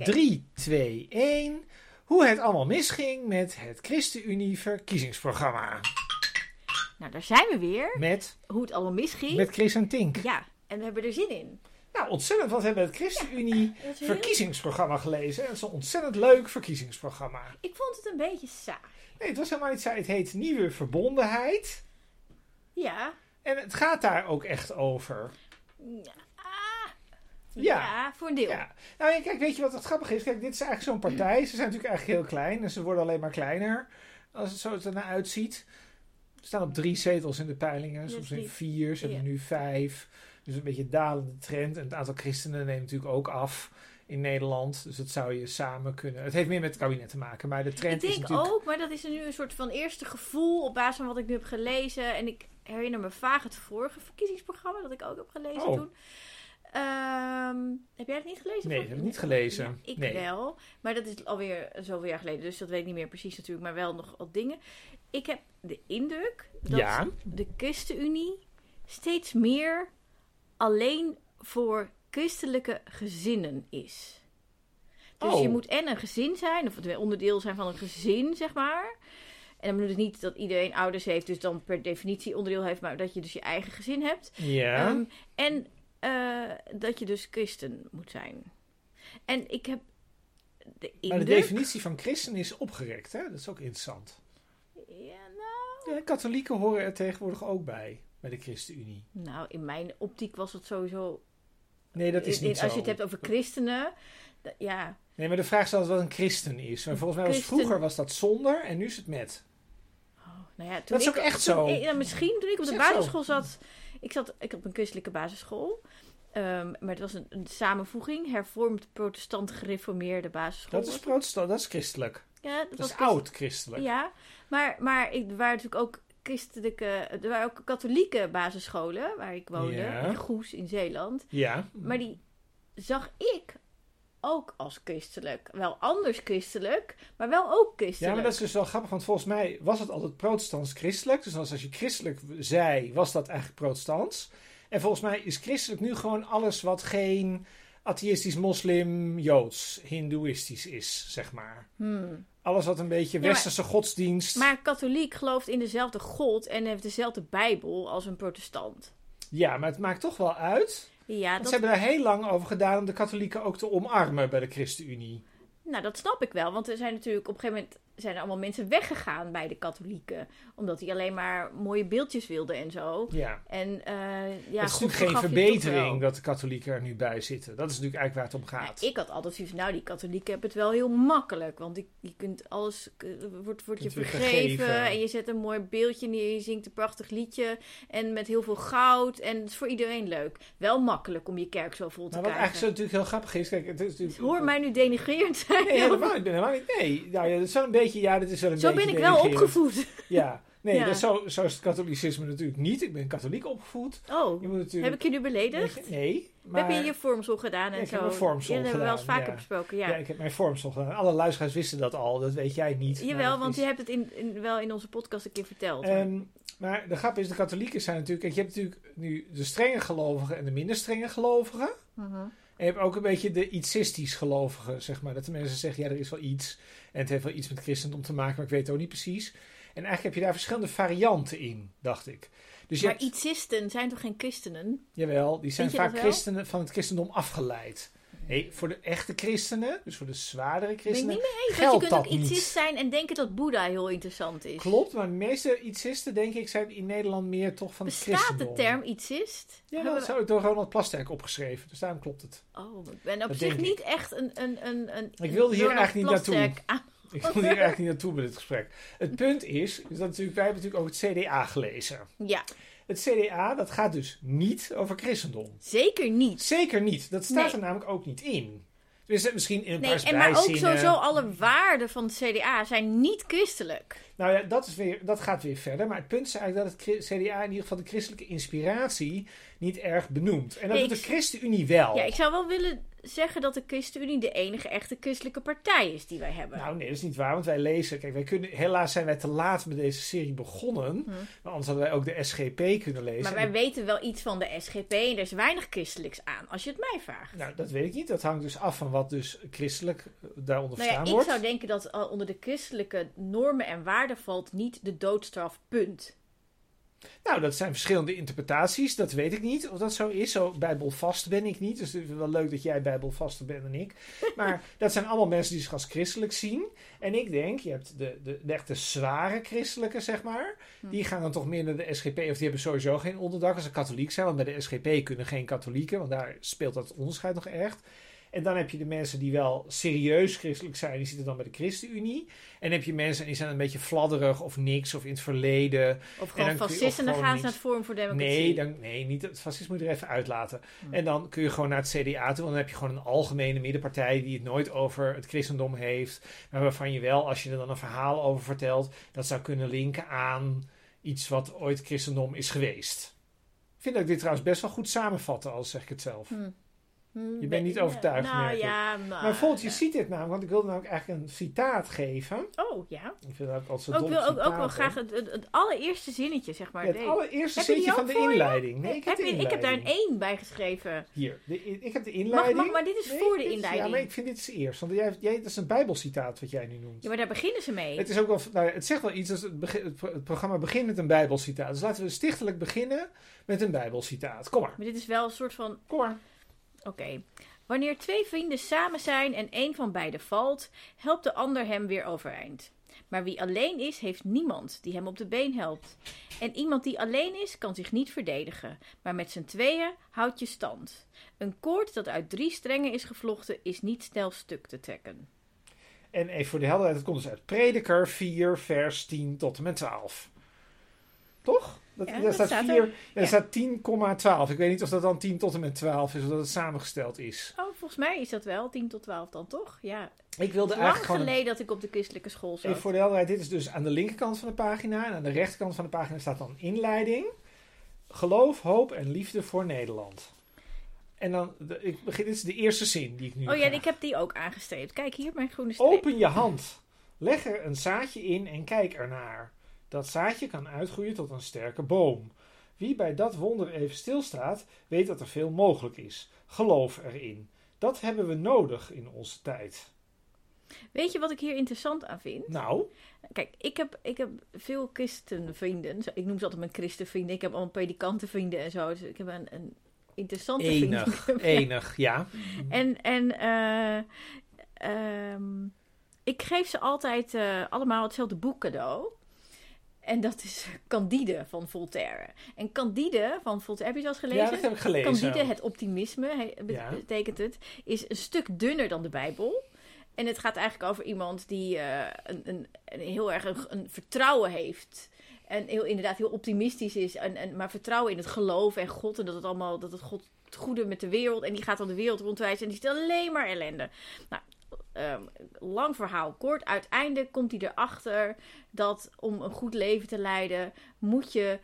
Oké. 3, 2, 1. Hoe het allemaal misging met het ChristenUnie verkiezingsprogramma. Nou, daar zijn we weer. Met, Hoe het allemaal misging. met Chris en Tink. Ja, en we hebben er zin in. Nou, ontzettend, want we hebben het ChristenUnie Dat is heel- verkiezingsprogramma gelezen. Het is een ontzettend leuk verkiezingsprogramma. Ik vond het een beetje saai. Nee, het was helemaal niet saai. Het heet Nieuwe Verbondenheid. Ja. En het gaat daar ook echt over. Ah. Ja. Ja, voor een deel. Ja. Nou, kijk, weet je wat het grappige is? Kijk, dit is eigenlijk zo'n partij. Ze zijn natuurlijk eigenlijk heel klein. En ze worden alleen maar kleiner. Als het zo ernaar uitziet. Ze staan op drie zetels in de peilingen. Soms in vier. Ze hebben nu vijf. Dus een beetje een dalende trend. En het aantal christenen neemt natuurlijk ook af in Nederland. Dus dat zou je samen kunnen. Het heeft meer met het kabinet te maken. Maar de trend Ik is denk natuurlijk... ook, maar dat is nu een soort van eerste gevoel op basis van wat ik nu heb gelezen. En ik herinner me vaag het vorige verkiezingsprogramma dat ik ook heb gelezen Oh. toen. Ehm, heb jij het niet gelezen? Nee, dat heb ik niet gelezen. Ja, ik Nee. wel. Maar dat is alweer zoveel jaar geleden, dus dat weet ik niet meer precies natuurlijk. Maar wel nog wat dingen. Ik heb de indruk dat Ja. de ChristenUnie steeds meer alleen voor christelijke gezinnen is. Dus Oh. je moet en een gezin zijn, of het onderdeel zijn van een gezin, zeg maar. En dan bedoel ik niet dat iedereen ouders heeft, dus dan per definitie onderdeel heeft, maar dat je dus je eigen gezin hebt. Ja. Ehm, en eh, dat je dus christen moet zijn. En ik heb de maar de definitie van christen is opgerekt. Hè? Dat is ook interessant. Ja, nou... Ja, katholieken horen er tegenwoordig ook bij. Bij de ChristenUnie. Nou, in mijn optiek was het sowieso... Nee, dat is in- niet zo. Als je het hebt over christenen... ja, Nee, maar de vraag is altijd wat een christen is. Maar volgens mij was Christen- vroeger was dat zonder en nu is het met. oh, nou ja, toen Dat is ik- ook echt zo. ja, misschien toen ik op de basisschool zat... Ik zat ik op een christelijke basisschool. Ehm, maar het was een, een samenvoeging. Hervormd, protestant, gereformeerde basisschool. Dat is protestant, dat is christelijk. Ja, dat, Dat was is oud christelijk. Ja, maar, maar ik, er waren natuurlijk ook christelijke, er waren ook katholieke basisscholen waar ik woonde, Ja. in Goes in Zeeland. Ja. Maar die zag ik ook als christelijk. Wel anders christelijk, maar wel ook Ja, christelijk. maar dat is dus wel grappig, want volgens mij was het altijd protestants christelijk. Dus als als je christelijk zei, was dat eigenlijk protestants. En volgens mij is christelijk nu gewoon alles wat geen atheïstisch, moslim, joods, hindoeïstisch is, zeg maar. Hmm. Alles wat een beetje Ja, maar- westerse godsdienst. Maar een katholiek gelooft in dezelfde God en heeft dezelfde Bijbel als een protestant. Ja, maar het maakt toch wel uit. Ja, dat, ze hebben daar heel lang over gedaan om de katholieken ook te omarmen bij de ChristenUnie. nou, dat snap ik wel. Want er zijn natuurlijk op een gegeven moment zijn er allemaal mensen weggegaan bij de katholieken. Omdat die alleen maar mooie beeldjes wilden en zo. Ja. En eh ja, het is natuurlijk geen verbetering dat de katholieken er nu bij zitten. Dat is natuurlijk eigenlijk waar het om Ja, gaat. ik had altijd zoiets van, nou, die katholieken hebben het wel heel makkelijk. Want die, je kunt alles, wordt, wordt je vergeven. En je zet een mooi beeldje neer, je zingt een prachtig liedje. En met heel veel goud. En het is voor iedereen leuk. Wel makkelijk om je kerk zo vol te Maar wat krijgen. eigenlijk zo natuurlijk heel grappig is, kijk, het is natuurlijk... Hoor mij nu denigrerend zijn. Nee, helemaal, niet. Nee, nou ja, dat is wel een beetje, ja, dat is wel een zo beetje ben ik wel opgevoed. Ja, nee, Ja. Dat is zo, zo is het katholicisme natuurlijk niet. Ik ben katholiek opgevoed. Oh, Je moet natuurlijk... heb ik je nu beledigd? Nee, maar... Heb je je vormsel gedaan en Ja, ik zo? heb mijn vormsel ja, dat hebben we wel eens vaker ja. besproken, ja. ja. ik heb mijn vormsel gedaan. Alle luisteraars wisten dat al, dat weet jij niet. Jawel, want is- je hebt het in, in, wel in onze podcast een keer verteld. Ehm, maar de grap is, de katholieken zijn natuurlijk... Kijk, je hebt natuurlijk nu de strenge gelovigen en de minder strenge gelovigen. Mhm. En je hebt ook een beetje de itsistisch gelovigen, zeg maar. Dat de mensen zeggen, ja, er is wel iets. En het heeft wel iets met christendom te maken, maar ik weet het ook niet precies. En eigenlijk heb je daar verschillende varianten in, dacht ik. Dus Maar hebt, ietsisten zijn toch geen christenen? jawel, die zijn vaak christenen van het christendom afgeleid. Nee, voor de echte christenen, dus voor de zwaardere Ben ik christenen, niet mee eens. Want je kunt ook ietsist zijn en denken dat Boeddha heel interessant is. Klopt, maar de meeste ietsisten, denk ik, zijn in Nederland meer toch van het Bestaat de term ietsist? Ja, Hebben dat we- zou ik door Ronald Plasterk opgeschreven, dus daarom klopt het. Oh, ik ben op Dat zich ik. niet echt een... een, een, een Ik wilde hier Ronald eigenlijk niet naartoe. Plasterk Ik wil hier eigenlijk niet naartoe met dit gesprek. Het punt is, is dat natuurlijk, wij hebben natuurlijk ook het CDA gelezen. Ja, Het CDA, dat gaat dus niet over christendom. zeker niet. Zeker niet. Dat staat Nee. er namelijk ook niet in. Dus misschien in een Nee, paar en maar ook sowieso alle waarden van het CDA zijn niet christelijk. Nou ja, dat, is weer, dat gaat weer verder. Maar het punt is eigenlijk dat het CDA in ieder geval de christelijke inspiratie niet erg benoemt. En dat Nee, doet de ChristenUnie wel. Ja, ik zou wel willen zeggen dat de ChristenUnie de enige echte christelijke partij is die wij hebben. Nou, nee, dat is niet waar, want wij lezen. Kijk, wij kunnen, helaas zijn wij te laat met deze serie begonnen. Hm. Maar anders hadden wij ook de SGP kunnen lezen. Maar wij weten wel iets van de SGP en er is weinig christelijks aan, als je het mij vraagt. Nou, dat weet ik niet. Dat hangt dus af van wat dus christelijk eh, daaronder Nou ja, ik wordt. zou denken dat uh, onder de christelijke normen en waarden valt niet de doodstraf, punt. Nou, dat zijn verschillende interpretaties. Dat weet ik niet of dat zo is. Zo bijbelvast ben ik niet. Dus het is wel leuk dat jij bijbelvaster bent dan ik. Maar dat zijn allemaal mensen die zich als christelijk zien. En ik denk, je hebt de, de, de echte zware christelijke, zeg maar. Hm. Die gaan dan toch meer naar de SGP. Of die hebben sowieso geen onderdak als ze katholiek zijn. Want bij de SGP kunnen geen katholieken. Want daar speelt dat onderscheid nog echt. En dan heb je de mensen die wel serieus christelijk zijn, die zitten dan bij de ChristenUnie. En dan heb je mensen die zijn een beetje fladderig of niks of in het verleden. Of gewoon dan kun je- fascisten en dan gaan ze naar het Forum voor Democratie. Nee, dan, nee, niet het fascisme moet je er even uitlaten. Hm. En dan kun je gewoon naar het CDA toe, want dan heb je gewoon een algemene middenpartij die het nooit over het christendom heeft. Maar waarvan je wel, als je er dan een verhaal over vertelt, dat zou kunnen linken aan iets wat ooit christendom is geweest. Ik vind dat ik dit trouwens best wel goed samenvatten, als zeg ik het zelf. Hm. Hm, Je ben- bent niet overtuigd, Nou ja, maar... Maar bijvoorbeeld, je ziet dit namelijk, want ik wilde namelijk eigenlijk een citaat geven. Oh, ja. Ik vind dat Ook, dom wil ook, ook wel graag het, het, het allereerste zinnetje, zeg maar. Ja, het Nee. allereerste zinnetje van ook de inleiding. Nee, ik heb, heb ik heb daar een inleiding. 1 bij geschreven. Hier, de, ik heb de inleiding. mag, maar dit is Nee, voor de is- inleiding. Ja, maar ik vind dit is eerst. Want jij, jij, dat is een bijbelcitaat wat jij nu noemt. Ja, maar daar beginnen ze mee. Het, is ook wel, nou, het zegt wel iets. Dus het, begin- het, het programma begint met een bijbelcitaat. Dus laten we stichtelijk beginnen met een bijbelcitaat. Kom maar. Maar dit is wel een soort van... Kom maar. Oké. Wanneer twee vrienden samen zijn en een van beiden valt, helpt de ander hem weer overeind. Maar wie alleen is, heeft niemand die hem op de been helpt. En iemand die alleen is, kan zich niet verdedigen. Maar met z'n tweeën houdt je stand. Een koord dat uit drie strengen is gevlochten, is niet snel stuk te trekken. En even voor de helderheid. Het komt dus uit Prediker 4, vers 10 tot en met 12. Toch? Dat, Ja, daar dat staat, staat 4, er. daar Ja. staat 10,12. Ik weet niet of dat dan 10 tot en met 12 is, of dat het samengesteld is. Oh, volgens mij is dat wel 10 tot 12 dan toch? Ja. Ik wilde Lang eigenlijk gewoon... een- geleden dat ik op de christelijke school zat. Even voor de helderheid, dit is dus aan de linkerkant van de pagina. En aan de rechterkant van de pagina staat dan inleiding. Geloof, hoop en liefde voor Nederland. En dan, de, ik begin, dit is de eerste zin die ik nu Oh ja, ga. ik heb die ook aangestreept. Kijk hier, mijn groene streep. Open je hand. Leg er een zaadje in en kijk ernaar. Dat zaadje kan uitgroeien tot een sterke boom. Wie bij dat wonder even stilstaat, weet dat er veel mogelijk is. Geloof erin. Dat hebben we nodig in onze tijd. Weet je wat ik hier interessant aan vind? Nou, Kijk, ik heb, ik heb veel christenvrienden. Ik noem ze altijd mijn christenvrienden. Ik heb allemaal predikantenvrienden en zo. Dus ik heb een, een interessante enig, enig, ja. En, en eh, ehm, ik geef ze altijd eh, allemaal hetzelfde boek cadeau. En dat is Candide van Voltaire. En Candide van Voltaire, heb je dat gelezen? Ja, dat heb ik gelezen. Candide, het optimisme, Ja. betekent het, is een stuk dunner dan de Bijbel. En het gaat eigenlijk over iemand die eh, een, een, een heel erg een, een vertrouwen heeft. En heel, inderdaad heel optimistisch is. En, en, maar vertrouwen in het geloof en God. En dat het allemaal, dat het God het goede met de wereld. En die gaat dan de wereld rondwijzen. En die ziet alleen maar ellende. Nou, ehm, lang verhaal kort. Uiteindelijk komt hij erachter dat om een goed leven te leiden, moet je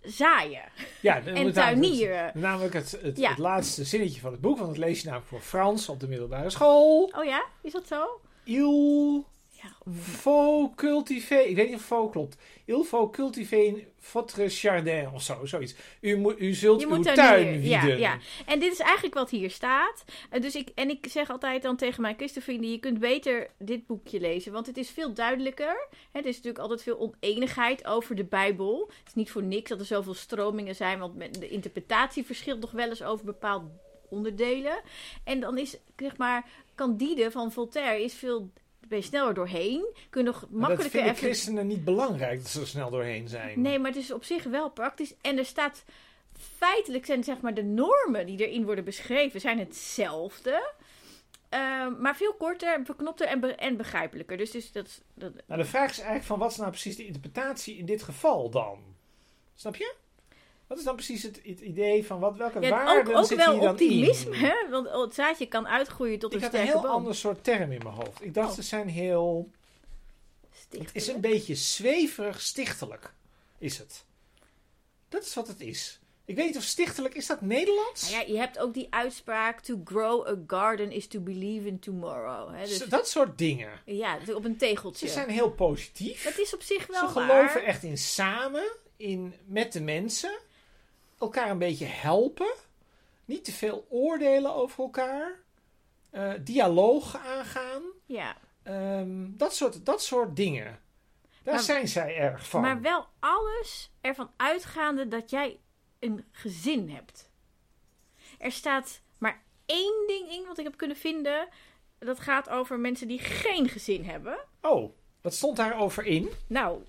zaaien. Ja, En het- tuinieren. Namelijk het, het, Ja. het laatste zinnetje van het boek, want dat lees je namelijk voor Frans op de middelbare school. Oh ja, is dat zo? Il Ja, cultiver, ik weet niet of faut klopt. Il faut cultiver votre jardin of zo, zoiets. U, moet, u zult Je uw tuin. Ja, ja. En dit is eigenlijk wat hier staat. En, dus ik, en ik zeg altijd dan tegen mijn christenvrienden... je kunt beter dit boekje lezen, want het is veel duidelijker. Het is natuurlijk altijd veel oneenigheid over de Bijbel. Het is niet voor niks dat er zoveel stromingen zijn... want de interpretatie verschilt nog wel eens over bepaalde onderdelen. En dan is, zeg maar, Candide van Voltaire is veel... ben je sneller doorheen. Kun je nog Maar dat makkelijker vinden even... christenen niet belangrijk dat ze er snel doorheen zijn. Nee, maar het is op zich wel praktisch. En er staat feitelijk zijn zeg maar de normen die erin worden beschreven zijn hetzelfde. Ehm, maar veel korter, verknopter en, be- en begrijpelijker. Dus, dus dat, dat, Nou, de vraag is eigenlijk van wat is nou precies de interpretatie in dit geval dan? Snap je? Wat is dan precies het, het idee van wat, welke ja, waarden ook, ook wel hier dan optimisme, in? hè? Want het zaadje kan uitgroeien tot Ik een had een sterke heel boom. ander soort term in mijn hoofd. Ik dacht, Oh. ze zijn heel... Het is een beetje zweverig stichtelijk, is het. Dat is wat het is. Ik weet niet of stichtelijk, is dat Nederlands? Nou ja, je hebt ook die uitspraak: to grow a garden is to believe in tomorrow. Hè? Dus, Dat soort dingen. ja, op een tegeltje. Ze zijn heel positief. Dat is op zich wel Ze waar. geloven echt in samen, in, met de mensen. Elkaar een beetje helpen. Niet te veel oordelen over elkaar. eh, dialoog aangaan. Ja, Ehm, dat, soort, dat soort dingen. Daar Maar- zijn zij erg van. maar wel alles ervan uitgaande dat jij een gezin hebt. Er staat maar één ding in wat ik heb kunnen vinden. Dat gaat over mensen die geen gezin hebben. Oh, wat stond daarover in? Nou,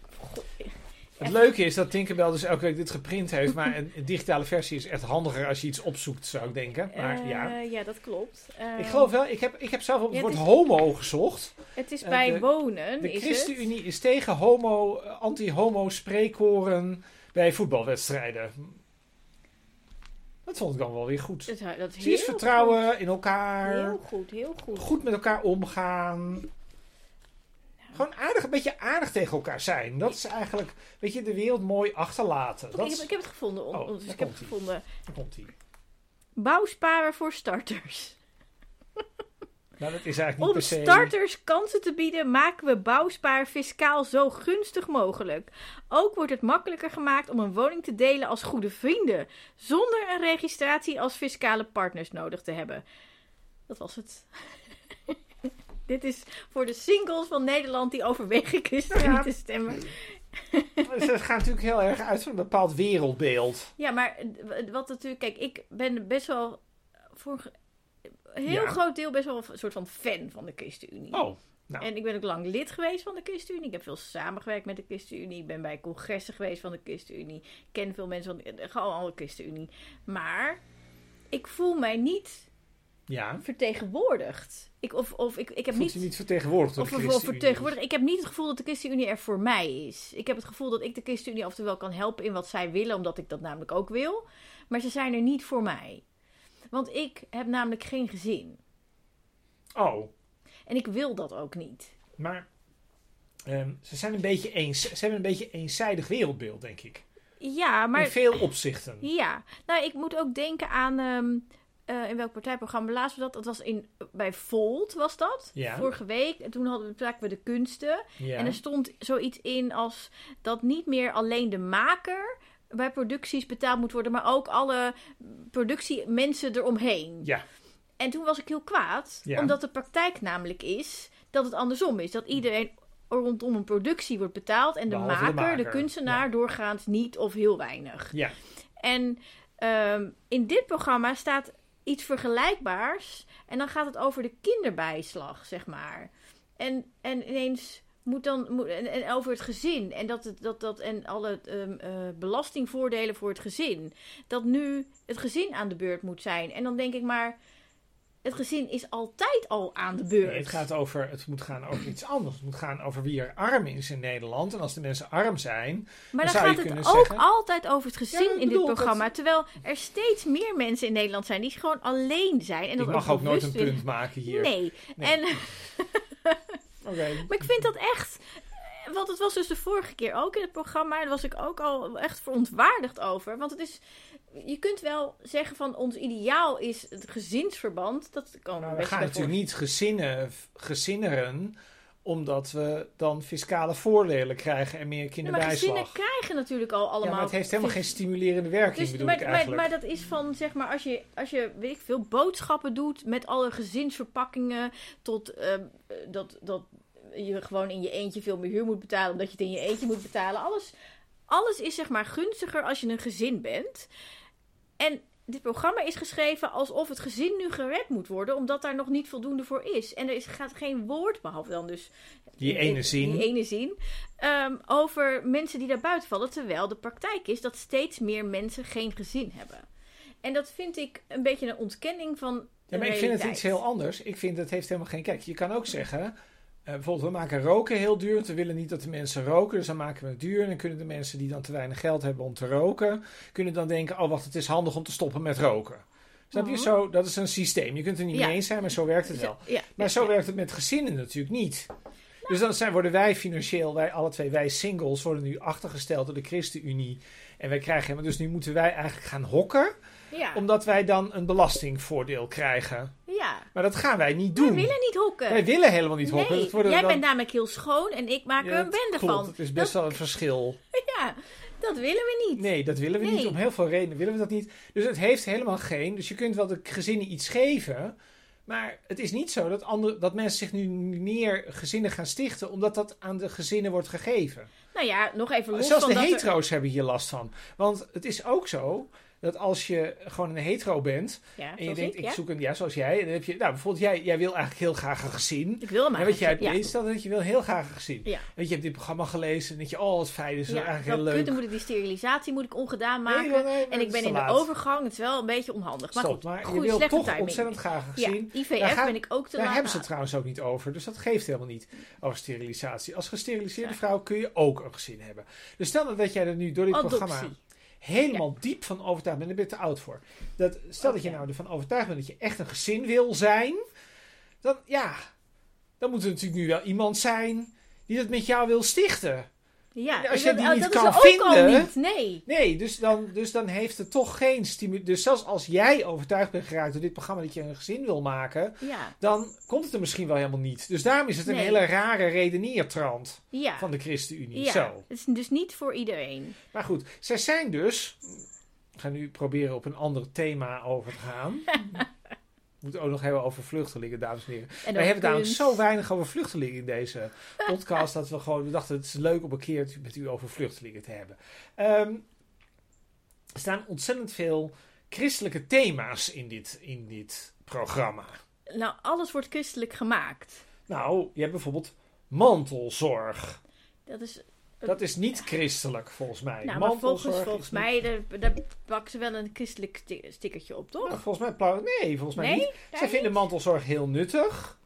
Het leuke is dat Tinkerbell dus elke week dit geprint heeft. Maar een, digitale versie is echt handiger als je iets opzoekt, zou ik denken. Maar eh, ja. ja, dat klopt. Ik geloof wel, ik heb, ik heb zelf op het Ja, woord het is- homo gezocht. Het is eh, bij de- wonen. De is ChristenUnie is tegen homo, eh, anti-homo spreekkoren bij voetbalwedstrijden. Dat vond ik dan wel weer goed. Dat, dat heel vertrouwen in elkaar. Heel goed, heel goed. Goed met elkaar omgaan. Gewoon aardig, een beetje aardig tegen elkaar zijn. Dat is eigenlijk, weet je, de wereld mooi achterlaten. Dat ik, heb, ik heb het gevonden. On, Oh, on- dus ik heb het gevonden. daar komt ie. Bouwsparen voor starters. Nou, dat is eigenlijk niet Om se... starters kansen te bieden, maken we bouwspaar fiscaal zo gunstig mogelijk. Ook wordt het makkelijker gemaakt om een woning te delen als goede vrienden, zonder een registratie als fiscale partners nodig te hebben. Dat was het. Dit is voor de singles van Nederland die overwegen ChristenUnie Ja. te stemmen. Het gaat natuurlijk heel erg uit van een bepaald wereldbeeld. Ja, maar wat natuurlijk, kijk, ik ben best wel voor een heel Ja. groot deel best wel een soort van fan van de ChristenUnie. Oh, nou. En ik ben ook lang lid geweest van de ChristenUnie. Ik heb veel samengewerkt met de ChristenUnie. Ik ben bij congressen geweest van de ChristenUnie. Ik ken veel mensen van de, gewoon alle ChristenUnie. Maar ik voel mij niet Ja. vertegenwoordigd. Ik, of, of ik, ik heb Voelt niet... niet vertegenwoordigd door Of, de of, vertegenwoordigd. Ik heb niet het gevoel dat de ChristenUnie er voor mij is. Ik heb het gevoel dat ik de ChristenUnie oftewel kan helpen in wat zij willen, omdat ik dat namelijk ook wil. Maar ze zijn er niet voor mij. Want ik heb namelijk geen gezin. Oh, En ik wil dat ook niet. maar ehm, ze zijn een beetje eens. Ze hebben een beetje eenzijdig wereldbeeld, denk ik. Ja, maar... In veel opzichten. Ja, nou, ik moet ook denken aan. ehm, eh, in welk partijprogramma lazen we dat? Dat was in, bij Volt, was dat? Ja. Vorige week. En toen hadden we, we de kunsten. Ja. En er stond zoiets in als dat niet meer alleen de maker bij producties betaald moet worden, maar ook alle productiemensen eromheen. ja. En toen was ik heel kwaad, Ja. omdat de praktijk namelijk is dat het andersom is. Dat iedereen rondom een productie wordt betaald en de maker, de, kunstenaar, Ja. doorgaans niet of heel weinig. Ja. En ehm, in dit programma staat iets vergelijkbaars. En dan gaat het over de kinderbijslag, zeg maar. En, en ineens moet dan moet, en, over het gezin. En, dat dat, dat, en alle ehm, eh, belastingvoordelen voor het gezin. Dat nu het gezin aan de beurt moet zijn. En dan denk ik maar. Het gezin is altijd al aan de beurt. Nee, het, gaat over, het moet gaan over iets anders. Het moet gaan over wie er arm is in Nederland. En als de mensen arm zijn. Maar Dan gaat het ook zeggen- altijd over het gezin Ja, ik in dit programma. Terwijl er steeds meer mensen in Nederland zijn die gewoon alleen zijn. En ik dat mag ook nooit een willen- punt maken hier. Nee. Nee. En, Oké. maar ik vind dat echt. Want het was dus de vorige keer ook in het programma. Daar was ik ook al echt verontwaardigd over. Want het is. Je kunt wel zeggen van ons ideaal is het gezinsverband. Dat kan Nou, we gaan natuurlijk niet gezinnen, gezinneren omdat we dan fiscale voordelen krijgen en meer Nee, maar kinderbijslag. gezinnen krijgen natuurlijk al allemaal. ja, maar het heeft helemaal geen stimulerende werking, Dus, bedoel maar, ik maar, eigenlijk. maar dat is van, zeg maar, als je, als je weet ik veel, boodschappen doet met alle gezinsverpakkingen, tot ehm, dat, dat je gewoon in je eentje veel meer huur moet betalen, omdat je het in je eentje moet betalen. Alles, alles is zeg maar gunstiger als je een gezin bent. En dit programma is geschreven alsof het gezin nu gered moet worden, omdat daar nog niet voldoende voor is. En er is, gaat geen woord, behalve dan dus Die ene zin. die ene zin. ehm, over mensen die daar buiten vallen. Terwijl de praktijk is dat steeds meer mensen geen gezin hebben. En dat vind ik een beetje een ontkenning van. Ja, maar ik vind het iets heel anders. Ik vind het heeft helemaal geen... Kijk, je kan ook zeggen... eh, bijvoorbeeld, we maken roken heel duur. want We willen niet dat de mensen roken. Dus dan maken we het duur. En dan kunnen de mensen die dan te weinig geld hebben om te roken... kunnen dan denken... Oh, wacht, het is handig om te stoppen met roken. Snap je? Mhm. Zo, dat is een systeem. Je kunt er niet Ja. mee eens zijn, maar zo werkt het wel. Ja, Maar zo werkt het met gezinnen natuurlijk niet. Dus dan zijn, worden wij financieel, wij alle twee, wij singles, worden nu achtergesteld door de ChristenUnie. En wij krijgen helemaal, dus nu moeten wij eigenlijk gaan hokken, Ja. omdat wij dan een belastingvoordeel krijgen. ja. Maar dat gaan wij niet Wij doen. willen niet hokken. Wij willen helemaal niet hokken. nee, jij dan- bent namelijk heel schoon en ik maak er een bende klopt, van. Het is best wel een verschil. Ja, dat willen we niet. Nee, dat willen we Nee. niet. Om heel veel redenen willen we dat niet. Dus het heeft helemaal geen. Dus je kunt wel de gezinnen iets geven. Maar het is niet zo dat, andere, dat mensen zich nu meer gezinnen gaan stichten. omdat dat aan de gezinnen wordt gegeven. Nou ja, nog even los Zelfs van de dat er- hetero's hebben hier last van. Want het is ook zo dat als je gewoon een hetero bent. Ja, en je denkt, ik, zoek een. Ja, zoals jij. En dan heb je. Nou, bijvoorbeeld, jij, jij wil eigenlijk heel graag een gezin. Ik wil hem En wat jij dat je wil heel graag een gezin. Ja. En je hebt dit programma gelezen. En denk je, oh, wat fijn. Dat is eigenlijk heel dat leuk. dan moet ik die sterilisatie moet ik ongedaan maken. Nee, nee, nee, en dat ik ben in de overgang. Het is wel een beetje onhandig. Maar Stop, goed, maar je wil toch timing. ontzettend graag een Ja, gezin. IVF Daar ben ik ook te Daar hebben ze het trouwens ook niet over. Dus dat geeft helemaal niet over sterilisatie. Als gesteriliseerde vrouw kun je ook een gezin hebben. Dus stel dat jij er nu door dit programma helemaal diep van overtuigd bent. Daar ben je te oud voor. Dat, stel dat je nou ervan overtuigd bent dat je echt een gezin wil zijn. Dan ja, dan moet er natuurlijk nu wel iemand zijn die dat met jou wil stichten. Ja, Als je dat, die oh, niet dat kan is ook al vinden- niet. Nee. Nee, dus dan, dus dan heeft het toch geen stimulus. Dus zelfs als jij overtuigd bent geraakt door dit programma dat je een gezin wil maken, Ja, dan komt het er misschien wel helemaal niet. Dus daarom is het een Nee. hele rare redeneertrand ja. van de ChristenUnie. ja. Zo. Het is dus niet voor iedereen. Maar goed, zij zijn dus. Ik ga nu proberen op een ander thema over te gaan. We moeten ook nog hebben over vluchtelingen, dames en heren. En Wij hebben namelijk kunst. zo weinig over vluchtelingen in deze podcast. dat we gewoon. We dachten het is leuk om een keer met u over vluchtelingen te hebben. Ehm, er staan ontzettend veel christelijke thema's in dit, in dit programma. Nou, alles wordt christelijk gemaakt. Nou, je hebt bijvoorbeeld mantelzorg. Dat is... Dat is niet christelijk volgens mij. Nou, maar volgens, volgens mij, daar, daar pakken ze wel een christelijk sti- stickertje op, toch? Nou, volgens mij Nee, volgens mij Nee? niet. Zij vinden mantelzorg heel nuttig.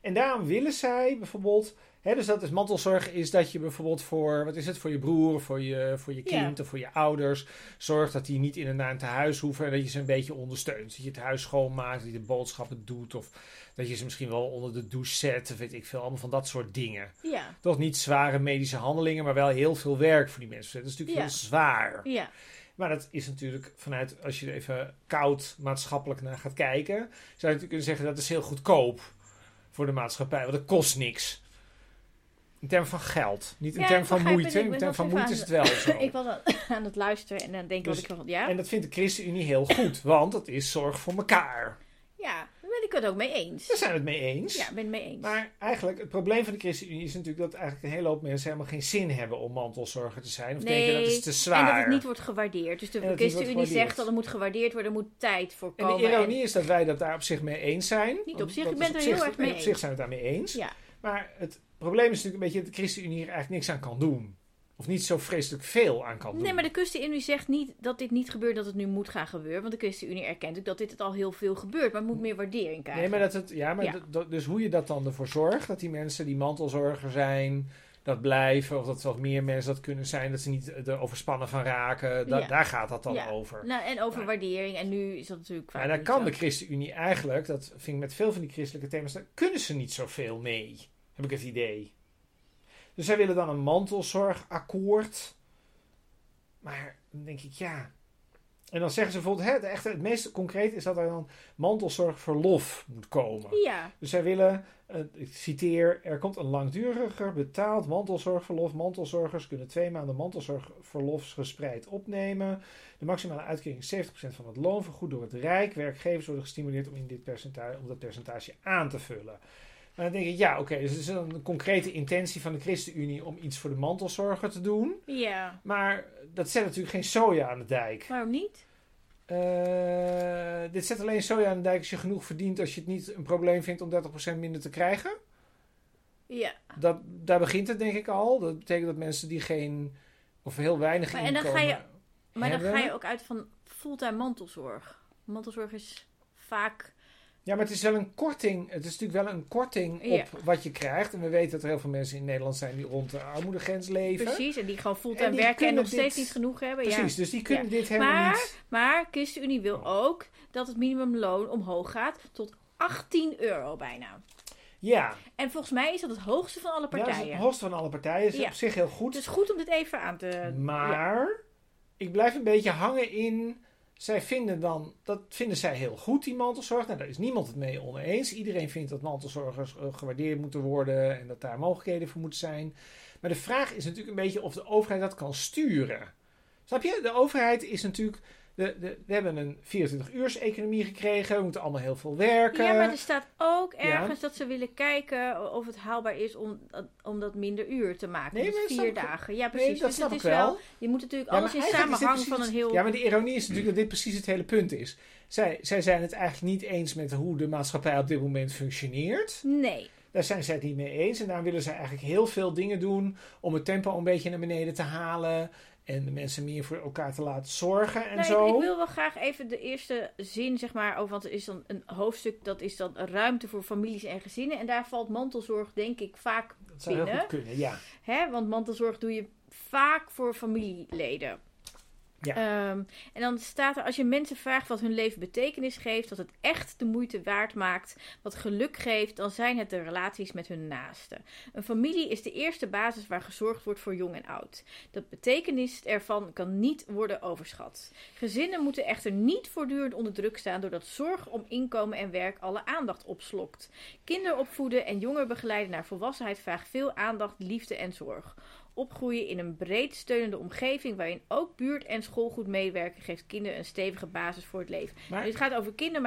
En daarom willen zij bijvoorbeeld. Dus dat is mantelzorg is dat je bijvoorbeeld voor, wat is het, voor je broer, voor je, voor je Ja. kind of voor je ouders zorgt dat die niet in en naar een tehuis hoeven en dat je ze een beetje ondersteunt. Dat je het huis schoonmaakt, dat je de boodschappen doet of dat je ze misschien wel onder de douche zet of weet ik veel, allemaal van dat soort dingen. Ja, Toch niet zware medische handelingen, maar wel heel veel werk voor die mensen. Dat is natuurlijk Ja. heel zwaar. ja. Maar dat is natuurlijk vanuit, als je er even koud maatschappelijk naar gaat kijken, zou je natuurlijk kunnen zeggen dat is heel goedkoop voor de maatschappij, want het kost niks. In termen van geld, niet in Ja, termen ik van moeite. Ik In termen van moeite is het wel zo. ik was aan, het luisteren en dan denk ik Dus- dat ik van, ja, En dat vindt de ChristenUnie heel goed, want het is zorg voor elkaar. ja, daar ben ik het ook mee eens. Daar zijn we het mee eens. Ja, ik ben het mee eens. Maar eigenlijk, het probleem van de ChristenUnie is natuurlijk dat eigenlijk een hele hoop mensen helemaal geen zin hebben om mantelzorger te zijn. Of denken dat is te zwaar. En dat het niet wordt gewaardeerd. Dus de En dat ChristenUnie zegt dat er moet gewaardeerd worden, er moet tijd voor En komen. de ironie is dat wij dat daar op zich mee eens zijn. Niet op zich, dat ik ben er heel erg mee Op zich eens. zijn we het daarmee eens. Ja, Maar het probleem is natuurlijk een beetje dat de ChristenUnie er eigenlijk niks aan kan doen. Of niet zo vreselijk veel aan kan doen. nee, maar de ChristenUnie zegt niet dat dit niet gebeurt, dat het nu moet gaan gebeuren. Want de ChristenUnie erkent ook dat dit het al heel veel gebeurt. Maar moet meer waardering krijgen. Nee, maar dat het, ja, maar Ja. dat- dus hoe je dat dan ervoor zorgt, dat die mensen die mantelzorger zijn, dat blijven, of dat wat meer mensen dat kunnen zijn, dat ze niet er overspannen van raken, da- Ja. daar gaat dat dan Ja. over. Nou, en over Maar- waardering. En nu is dat natuurlijk En daar niet kan zo. de ChristenUnie eigenlijk, dat vind ik met veel van die christelijke thema's, daar kunnen ze niet zoveel mee, heb ik het idee. Dus zij willen dan een mantelzorgakkoord. Maar dan denk ik, ja. En dan zeggen ze bijvoorbeeld, hè, de echte, het meest concreet is dat er dan mantelzorgverlof moet komen. Ja, Dus zij willen, eh, ik citeer, er komt een langduriger betaald mantelzorgverlof. Mantelzorgers kunnen twee maanden mantelzorgverlof gespreid opnemen. De maximale uitkering is 70% van het loon, vergoed door het Rijk. Werkgevers worden gestimuleerd om, in dit percentage, om dat percentage aan te vullen. Maar dan denk ik, ja, oké, dus het is een concrete intentie van de ChristenUnie om iets voor de mantelzorger te doen. ja. Maar dat zet natuurlijk geen soja aan de dijk. Waarom niet? Eh, dit zet alleen soja aan de dijk als je genoeg verdient als je het niet een probleem vindt om 30% minder te krijgen. Ja. Dat, daar begint het denk ik al. Dat betekent dat mensen die geen of heel weinig Maar en dan inkomen ga je- Maar dan ga je ook uit van fulltime mantelzorg. Mantelzorg is vaak... Ja, maar het is wel een korting. Het is natuurlijk wel een korting Ja. op wat je krijgt. En we weten dat er heel veel mensen in Nederland zijn die rond de armoedegrens leven. Precies, en die gewoon En fulltime die werken en nog steeds niet genoeg hebben. Precies, Ja. dus die kunnen Ja. dit helemaal Maar- niet. Maar ChristenUnie wil ook dat het minimumloon omhoog gaat tot 18 euro bijna. Ja, En volgens mij is dat het hoogste van alle ja dat is partijen. het hoogste van alle partijen. is Ja. op zich heel goed. het is goed om dit even aan te... ja. Maar ik blijf een beetje hangen in. Zij vinden dan, dat vinden zij heel goed, die mantelzorg. Nou, daar is niemand het mee oneens. Iedereen vindt dat mantelzorgers eh, gewaardeerd moeten worden en dat daar mogelijkheden voor moeten zijn. Maar de vraag is natuurlijk een beetje of de overheid dat kan sturen. Snap je? De overheid is natuurlijk. De, de, we hebben een 24-uurs-economie gekregen. We moeten allemaal heel veel werken. Ja, maar er staat ook Ja. ergens dat ze willen kijken of het haalbaar is om, om dat minder uur te maken. Nee, dus vier dagen. Ja, Nee, precies. dat dus snap het is wel. Je moet natuurlijk Ja, alles in samenhang van een heel... Ja, maar de ironie is natuurlijk dat dit precies het hele punt is. Zij, zij zijn het eigenlijk niet eens met hoe de maatschappij op dit moment functioneert. Nee. Daar zijn zij het niet mee eens. En daar willen zij eigenlijk heel veel dingen doen om het tempo een beetje naar beneden te halen. En de mensen meer voor elkaar te laten zorgen en Nee, zo. ik wil wel graag even de eerste zin, zeg maar, over, want er is dan een hoofdstuk, dat is dan ruimte voor families en gezinnen. En daar valt mantelzorg, denk ik, vaak dat zou heel binnen. goed kunnen, ja. Hè? Want mantelzorg doe je vaak voor familieleden. Ja. Ehm, en dan staat er, als je mensen vraagt wat hun leven betekenis geeft, dat het echt de moeite waard maakt, wat geluk geeft, dan zijn het de relaties met hun naasten. Een familie is de eerste basis waar gezorgd wordt voor jong en oud. De betekenis ervan kan niet worden overschat. Gezinnen moeten echter niet voortdurend onder druk staan doordat zorg om inkomen en werk alle aandacht opslokt. Kinderopvoeden en jongeren begeleiden naar volwassenheid vraagt veel aandacht, liefde en zorg. Opgroeien in een breed steunende omgeving waarin ook buurt en school goed meewerken, geeft kinderen een stevige basis voor het leven. Maar dit gaat over kinderen,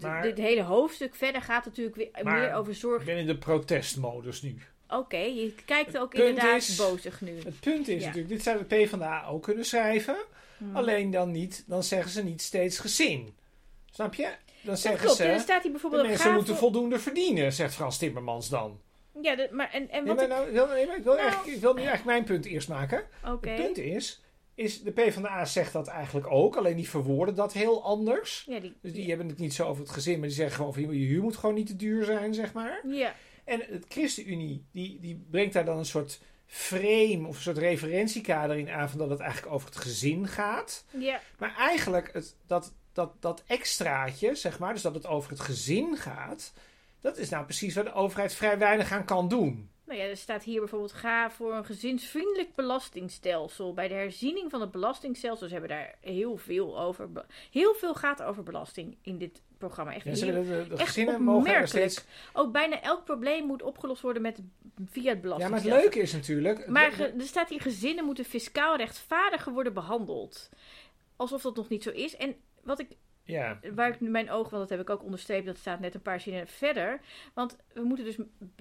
maar, dit hele hoofdstuk verder gaat natuurlijk weer Maar- meer over zorg. ik ben in de protestmodus nu. Oké, je kijkt ook inderdaad is- bozig nu. Het punt is Ja. natuurlijk, dit zou de PvdA ook kunnen schrijven. Hmm. Alleen dan niet, dan zeggen ze niet steeds gezin. Snap je? Dan Dat zeggen klopt, ze, er staat hier de bijvoorbeeld mensen moeten voldoende verdienen, zegt Frans Timmermans dan. Ja, de- maar en, en Nee, wat maar ik... nou, wil- nee, maar ik, wil Nou- ik wil nu eigenlijk mijn punt eerst maken. Oké. Het punt is, is, de PvdA zegt dat eigenlijk ook, alleen die verwoorden dat heel anders. Ja, die, Dus die hebben het niet zo over het gezin, maar die zeggen gewoon van je huur moet gewoon niet te duur zijn, zeg maar. ja. En het ChristenUnie, die, die brengt daar dan een soort frame of een soort referentiekader in aan van dat het eigenlijk over het gezin gaat. ja, Maar eigenlijk het, dat, dat, dat extraatje, zeg maar, dus dat het over het gezin gaat, dat is nou precies waar de overheid vrij weinig aan kan doen. Nou ja, er staat hier bijvoorbeeld: ga voor een gezinsvriendelijk belastingstelsel. Bij de herziening van het belastingstelsel, ze hebben daar heel veel over. Heel veel gaat over belasting in dit programma. Echt, Ja, heel- de, de echt gezinnen mogen opmerkelijk. steeds... Ook bijna elk probleem moet opgelost worden met, via het Ja, maar het leuke is natuurlijk... Maar ge- er staat hier: gezinnen moeten fiscaal rechtvaardiger worden behandeld. Alsof dat nog niet zo is. En wat ik ja, waar ik mijn oog, want dat heb ik ook onderstreept, dat staat net een paar zinnen verder. Want we moeten dus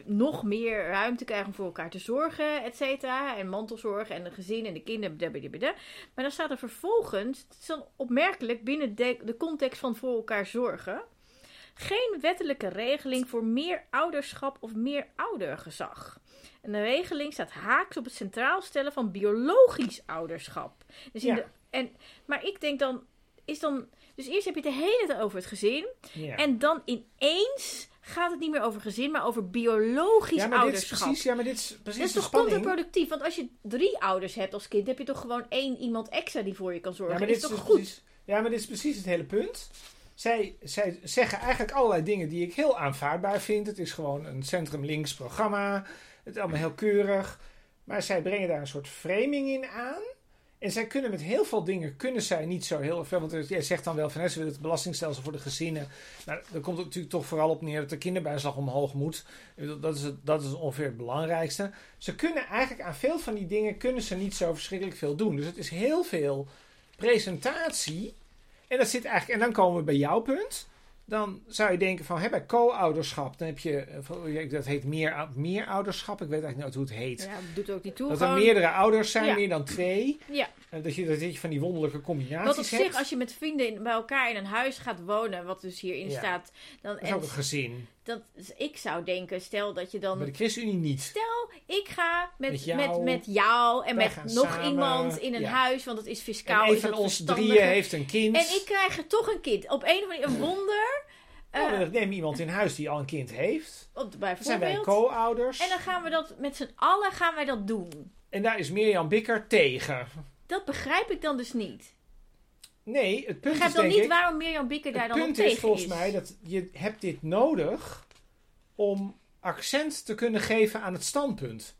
nog meer ruimte krijgen om voor elkaar te zorgen, et cetera. En mantelzorg en de gezin en de kinderen. blablabla. Maar dan staat er vervolgens, het is dan opmerkelijk binnen de, de context van voor elkaar zorgen. Geen wettelijke regeling voor meer ouderschap of meer oudergezag. En de regeling staat haaks op het centraal stellen van biologisch ouderschap. Dus in Ja. de, en, maar ik denk dan, is dan. Dus eerst heb je het de hele tijd over het gezin. ja. En dan ineens gaat het niet meer over gezin, maar over biologisch ja, maar dit is ouderschap. precies, ja, maar dit is precies dat is toch spanning. contraproductief? Want als je drie ouders hebt als kind, heb je toch gewoon één iemand extra die voor je kan zorgen. Ja, maar dit is, toch dus goed? precies, ja, maar dit is precies het hele punt. Zij, zij zeggen eigenlijk allerlei dingen die ik heel aanvaardbaar vind. Het is gewoon een centrum-links programma. Het is allemaal heel keurig. Maar zij brengen daar een soort framing in aan. En zij kunnen met heel veel dingen, kunnen zij niet zo heel veel. Want jij zegt dan wel van, ze willen het belastingstelsel voor de gezinnen. Nou, dan komt het natuurlijk toch vooral op neer dat de kinderbijslag omhoog moet. Dat is, het, dat is ongeveer het belangrijkste. Ze kunnen eigenlijk aan veel van die dingen, kunnen ze niet zo verschrikkelijk veel doen. Dus het is heel veel presentatie. En dat zit eigenlijk, en dan komen we bij jouw punt. Dan zou je denken van, hè, bij co-ouderschap, dan heb je, eh, ja, dat heet meer, meer ouderschap. Ik weet eigenlijk niet hoe het heet. Ja, doet ook niet toe. dat er meerdere ouders zijn, Ja. meer dan twee. Ja, En dat je, dat je van die wonderlijke combinaties wat op hebt. zich, als je met vrienden in- bij elkaar in een huis gaat wonen, wat dus hierin Ja. staat, dan, Dat is en ook een gezin. Dat, ik zou denken, stel dat je dan Bij de ChristenUnie niet. Stel, ik ga met, Met met, jou. met, jou en met nog samen, iemand in een ja. huis, want het is En fiscaal. een is van ons drieën heeft een kind. En ik krijg er toch een kind. Op een of andere een wonder. Nou, eh, neem iemand in huis die al een kind heeft. op- Dan zijn wij bijvoorbeeld. co-ouders. En dan gaan we dat met z'n allen gaan wij dat doen. En daar is Mirjam Bikker tegen. Dat begrijp ik dan dus niet. Nee, het Ik punt begrijp is dan denk niet ik... waarom Mirjam Bikker daar Het dan op punt tegen is volgens mij dat je hebt dit nodig om accent te kunnen geven aan het standpunt.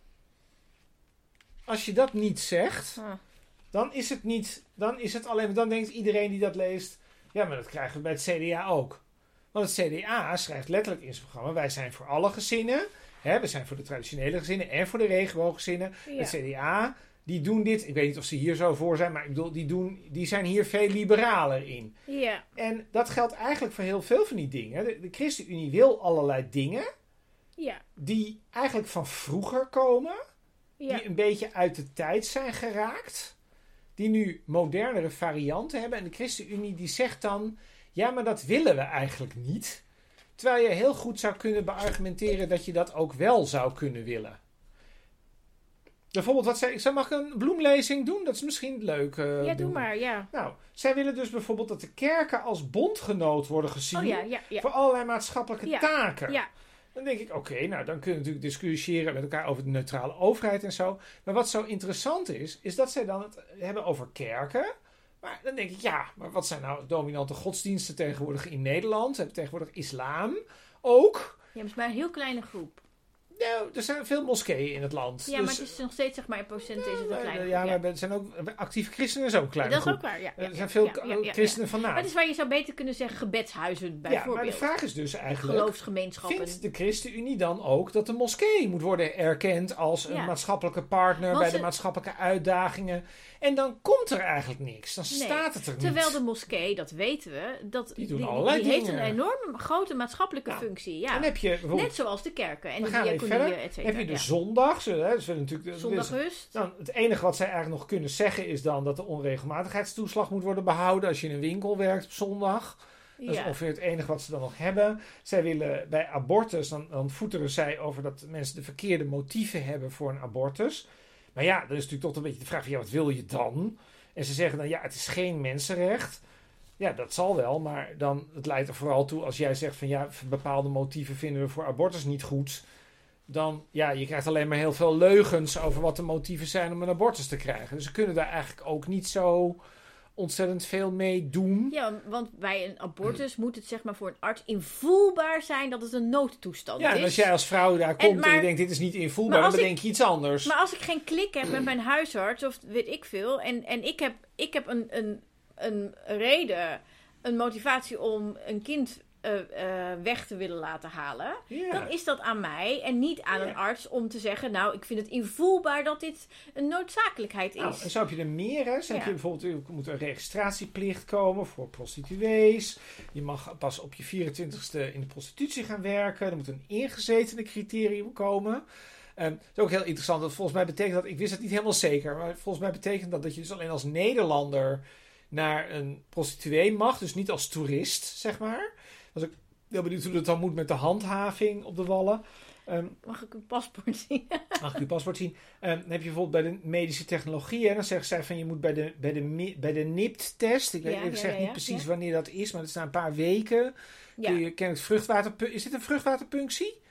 Als je dat niet zegt, Ah. dan is het niet, dan is het alleen, dan denkt iedereen die dat leest, ja, maar dat krijgen we bij het CDA ook. Want het CDA schrijft letterlijk in zijn programma, wij zijn voor alle gezinnen, hè, we zijn voor de traditionele gezinnen en voor de regenbooggezinnen. Ja. Het CDA, die doen dit, ik weet niet of ze hier zo voor zijn, maar ik bedoel, die, doen, die zijn hier veel liberaler in. Ja. En dat geldt eigenlijk voor heel veel van die dingen. De, de ChristenUnie wil allerlei dingen Ja. die eigenlijk van vroeger komen, Ja. die een beetje uit de tijd zijn geraakt, die nu modernere varianten hebben. En de ChristenUnie die zegt dan, ja, maar dat willen we eigenlijk niet. Terwijl je heel goed zou kunnen beargumenteren dat je dat ook wel zou kunnen willen. Bijvoorbeeld, wat zij, zou- mag een bloemlezing doen? Dat is misschien leuk. eh, Ja, doe maar, ja. Nou, zij willen dus bijvoorbeeld dat de kerken als bondgenoot worden gezien Oh ja, ja, ja. voor allerlei maatschappelijke taken. Ja, Dan denk ik, oké, nou dan kunnen we natuurlijk discussiëren met elkaar over de neutrale overheid en zo. Maar wat zo interessant is, is dat zij dan het hebben over kerken. Maar dan denk ik, ja, maar wat zijn nou dominante godsdiensten tegenwoordig in Nederland? Tegenwoordig islam ook. ja, maar het is maar een heel kleine groep. Nou, er zijn veel moskeeën in het land. Ja, Dus, maar het is nog steeds, zeg maar, in procent is het een kleine ja, maar er zijn ook actieve christenen, is ook Ja, kleine dat is ook waar, ja. er zijn veel christenen van Maar het is waar je zou beter kunnen zeggen gebedshuizen, Ja, maar bijvoorbeeld. de vraag is dus eigenlijk... Geloofsgemeenschappen. Vindt de ChristenUnie dan ook dat de moskee moet worden erkend als een maatschappelijke partner bij de maatschappelijke uitdagingen? En dan komt er eigenlijk niks. Dan Nee, staat het er Terwijl niet. de moskee, dat weten we, dat, Die doen die, allerlei die heeft een enorme grote maatschappelijke Nou, functie. Ja. Dan heb je Net zoals de kerken en de diaconieën, et cetera. heb je de ja. zondag. Ze, hè, natuurlijk, Zondagrust. dan, het enige wat zij eigenlijk nog kunnen zeggen is dan dat de onregelmatigheidstoeslag moet worden behouden als je in een winkel werkt op zondag. Dat is Ja. ongeveer het enige wat ze dan nog hebben. Zij willen bij abortus, dan, dan voeteren zij over dat mensen de verkeerde motieven hebben voor een abortus. Maar ja, dan is natuurlijk toch een beetje de vraag van, ja, wat wil je dan? En ze zeggen dan, ja, het is geen mensenrecht. Ja, dat zal wel, maar dan, het leidt er vooral toe als jij zegt van, ja, bepaalde motieven vinden we voor abortus niet goed. Dan, ja, je krijgt alleen maar heel veel leugens over wat de motieven zijn om een abortus te krijgen. Dus ze kunnen daar eigenlijk ook niet zo ontzettend veel mee doen. Ja, want bij een abortus moet het zeg maar voor een arts invoelbaar zijn dat het een noodtoestand Ja, is. en als jij als vrouw daar komt en, maar- je denkt dit is niet invoelbaar, dan bedenk je iets anders. Maar als ik geen klik heb met mijn huisarts of weet ik veel, en, en ik heb, ik heb een, een, een reden, een motivatie om een kind eh, eh, weg te willen laten halen, dan is dat aan mij en niet aan een arts om te zeggen, nou, ik vind het invoelbaar dat dit een noodzakelijkheid is. Nou, en zo heb je er meer. Hè. Zo heb je bijvoorbeeld, er moet een registratieplicht komen voor prostituees. Je mag pas op je 24ste in de prostitutie gaan werken. Er moet een ingezetene criterium komen. Ehm, het is ook heel interessant. Dat volgens mij betekent dat, ik wist het niet helemaal zeker, maar volgens mij betekent dat dat je dus alleen als Nederlander naar een prostituee mag. Dus niet als toerist, zeg maar. Als ik heel benieuwd hoe dat dan moet met de handhaving op de wallen. Ehm, Mag ik een paspoort zien? Mag ik uw paspoort zien? Ehm, dan heb je bijvoorbeeld bij de medische technologie. En dan zeggen zij van je moet bij de, bij de, bij de NIPT-test. Ik, weet, ik ja, zeg ja, niet precies wanneer dat is, maar het is na een paar weken. Kun je kennelijk vruchtwaterpunctie. Is dit een vruchtwaterpunctie?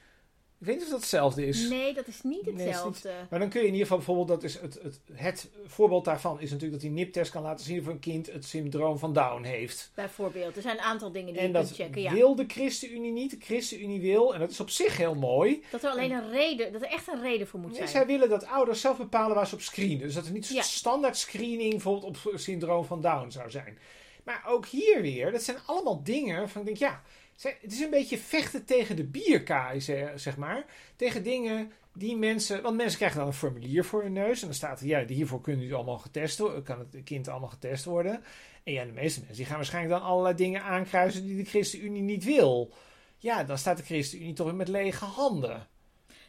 Ik weet niet of dat hetzelfde is. Nee, dat is niet Nee, is niet- hetzelfde. Maar dan kun je in ieder geval bijvoorbeeld, dat is het, het, het voorbeeld daarvan is natuurlijk dat die NIP-test kan laten zien of een kind het syndroom van Down heeft. Bijvoorbeeld. Er zijn een aantal dingen die En je dat kunt checken. Ja. wil de ChristenUnie niet. De ChristenUnie wil, en dat is op zich heel mooi, Dat er alleen een reden, dat er echt een reden voor moet Nee, zijn. zij willen dat ouders zelf bepalen waar ze op screenen. Dus dat er niet zo'n Ja. standaard screening bijvoorbeeld op syndroom van Down zou zijn. Maar ook hier weer, dat zijn allemaal dingen van ik denk, ja, het is een beetje vechten tegen de bierkaai, ze- zeg maar. Tegen dingen die mensen, want mensen krijgen dan een formulier voor hun neus en dan staat er, ja, hiervoor kunnen u allemaal getest worden, kan het kind allemaal getest worden. En ja, de meeste mensen die gaan waarschijnlijk dan allerlei dingen aankruisen die de ChristenUnie niet wil. Ja, dan staat de ChristenUnie toch weer met lege handen.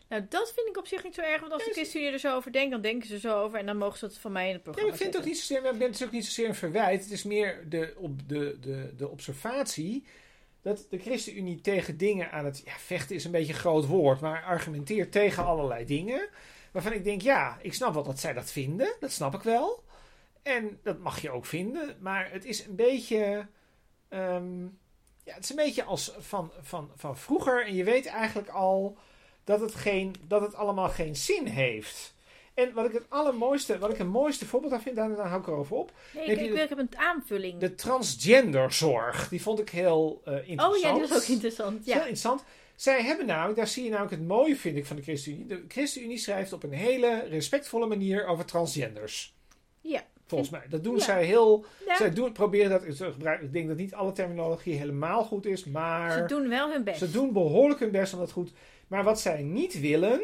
Nou, dat vind ik op zich niet zo erg. Want als Ja, de ChristenUnie er zo over denkt, dan denken ze zo over. En dan mogen ze het van mij in het Ja, programma maar ik vind het ook niet zozeer, het is ook niet zozeer een verwijt. Het is meer de, op de, de, de observatie dat de ChristenUnie tegen dingen aan het... Ja, vechten is een beetje een groot woord, maar argumenteert tegen allerlei dingen. Waarvan ik denk, ja, ik snap wel dat zij dat vinden. Dat snap ik wel. En dat mag je ook vinden. Maar het is een beetje... ehm, ja, het is een beetje als van, van, van vroeger. En je weet eigenlijk al dat het, geen, dat het allemaal geen zin heeft. En wat ik het allermooiste, wat ik het mooiste voorbeeld aan vind, daar, daar hou ik erover op. Nee, ik, je ik, de- ik heb een aanvulling. De transgenderzorg. Die vond ik heel eh, interessant. oh ja, die was ook interessant. Heel interessant. Zij hebben namelijk, daar zie je namelijk het mooie, vind ik, van de ChristenUnie. De ChristenUnie schrijft op een hele respectvolle manier over transgenders. Ja. Volgens mij. Dat doen Ja. zij heel. Ja, Zij doen, proberen dat te gebruiken. Ik denk dat niet alle terminologie helemaal goed is, maar. ze doen wel hun best. Ze doen behoorlijk hun best om dat goed. Maar wat zij niet willen,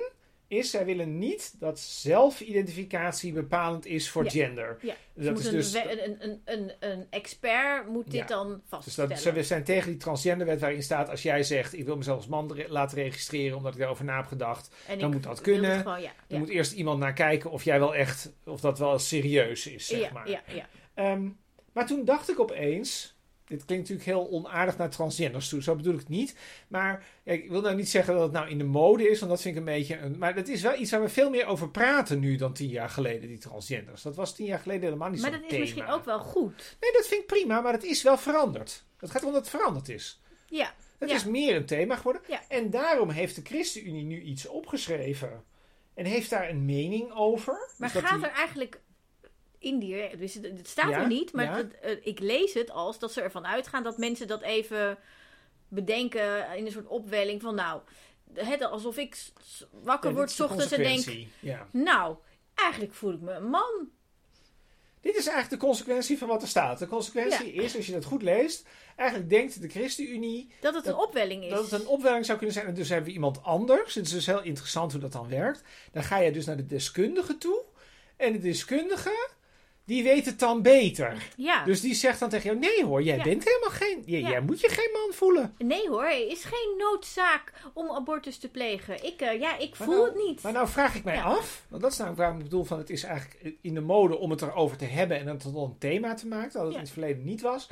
is zij willen niet dat zelfidentificatie bepalend is voor Ja. gender. Ja. Dat Moet is dus. een, een, een, een expert moet dit Ja. dan Dus vaststellen. dat, ze zijn tegen die transgenderwet waarin staat: als jij zegt ik wil mezelf als man re- laten registreren omdat ik daarover na heb gedacht, en dan moet dat kunnen. Gewoon, dan moet eerst iemand naar kijken of jij wel echt, of dat wel serieus is, zeg maar. ja, ja. Ehm, maar toen dacht ik opeens. Dit klinkt natuurlijk heel onaardig naar transgenders toe, zo bedoel ik het niet. Maar ja, ik wil nou niet zeggen dat het nou in de mode is, want dat vind ik een beetje. Een, maar het is wel iets waar we veel meer over praten nu dan tien jaar geleden, die transgenders. Dat was tien jaar geleden helemaal niet Maar zo'n dat is thema. misschien ook wel goed. Nee, dat vind ik prima, maar het is wel veranderd. Het gaat om dat het veranderd is. Ja, Het Ja. is meer een thema geworden. Ja. En daarom heeft de ChristenUnie nu iets opgeschreven. En heeft daar een mening over. maar Dus dat gaat die- er eigenlijk indirect, dus het, het staat Ja, er niet, maar ja. het- ik lees het als dat ze ervan uitgaan dat mensen dat even bedenken in een soort opwelling van nou, het, alsof ik wakker Ja, word s ochtends en denk, nou, eigenlijk voel ik me een man. Dit is eigenlijk de consequentie van wat er staat. De consequentie is, als je dat goed leest, eigenlijk denkt de ChristenUnie Dat het een opwelling is. dat het een opwelling zou kunnen zijn. En dus hebben we iemand anders. Het is dus heel interessant hoe dat dan werkt. Dan ga je dus naar de deskundige toe. En de deskundige, die weet het dan beter. ja. Dus die zegt dan tegen jou, nee hoor, jij Ja. bent helemaal geen... Ja. Jij moet je geen man voelen. Nee hoor, er is geen noodzaak om abortus te plegen. Ik, eh, ja, ik Maar voel nou- het niet. Maar nou vraag ik mij af, want dat is nou waarom ik bedoel van het is eigenlijk in de mode om het erover te hebben en het tot een thema te maken, dat het in het verleden niet was.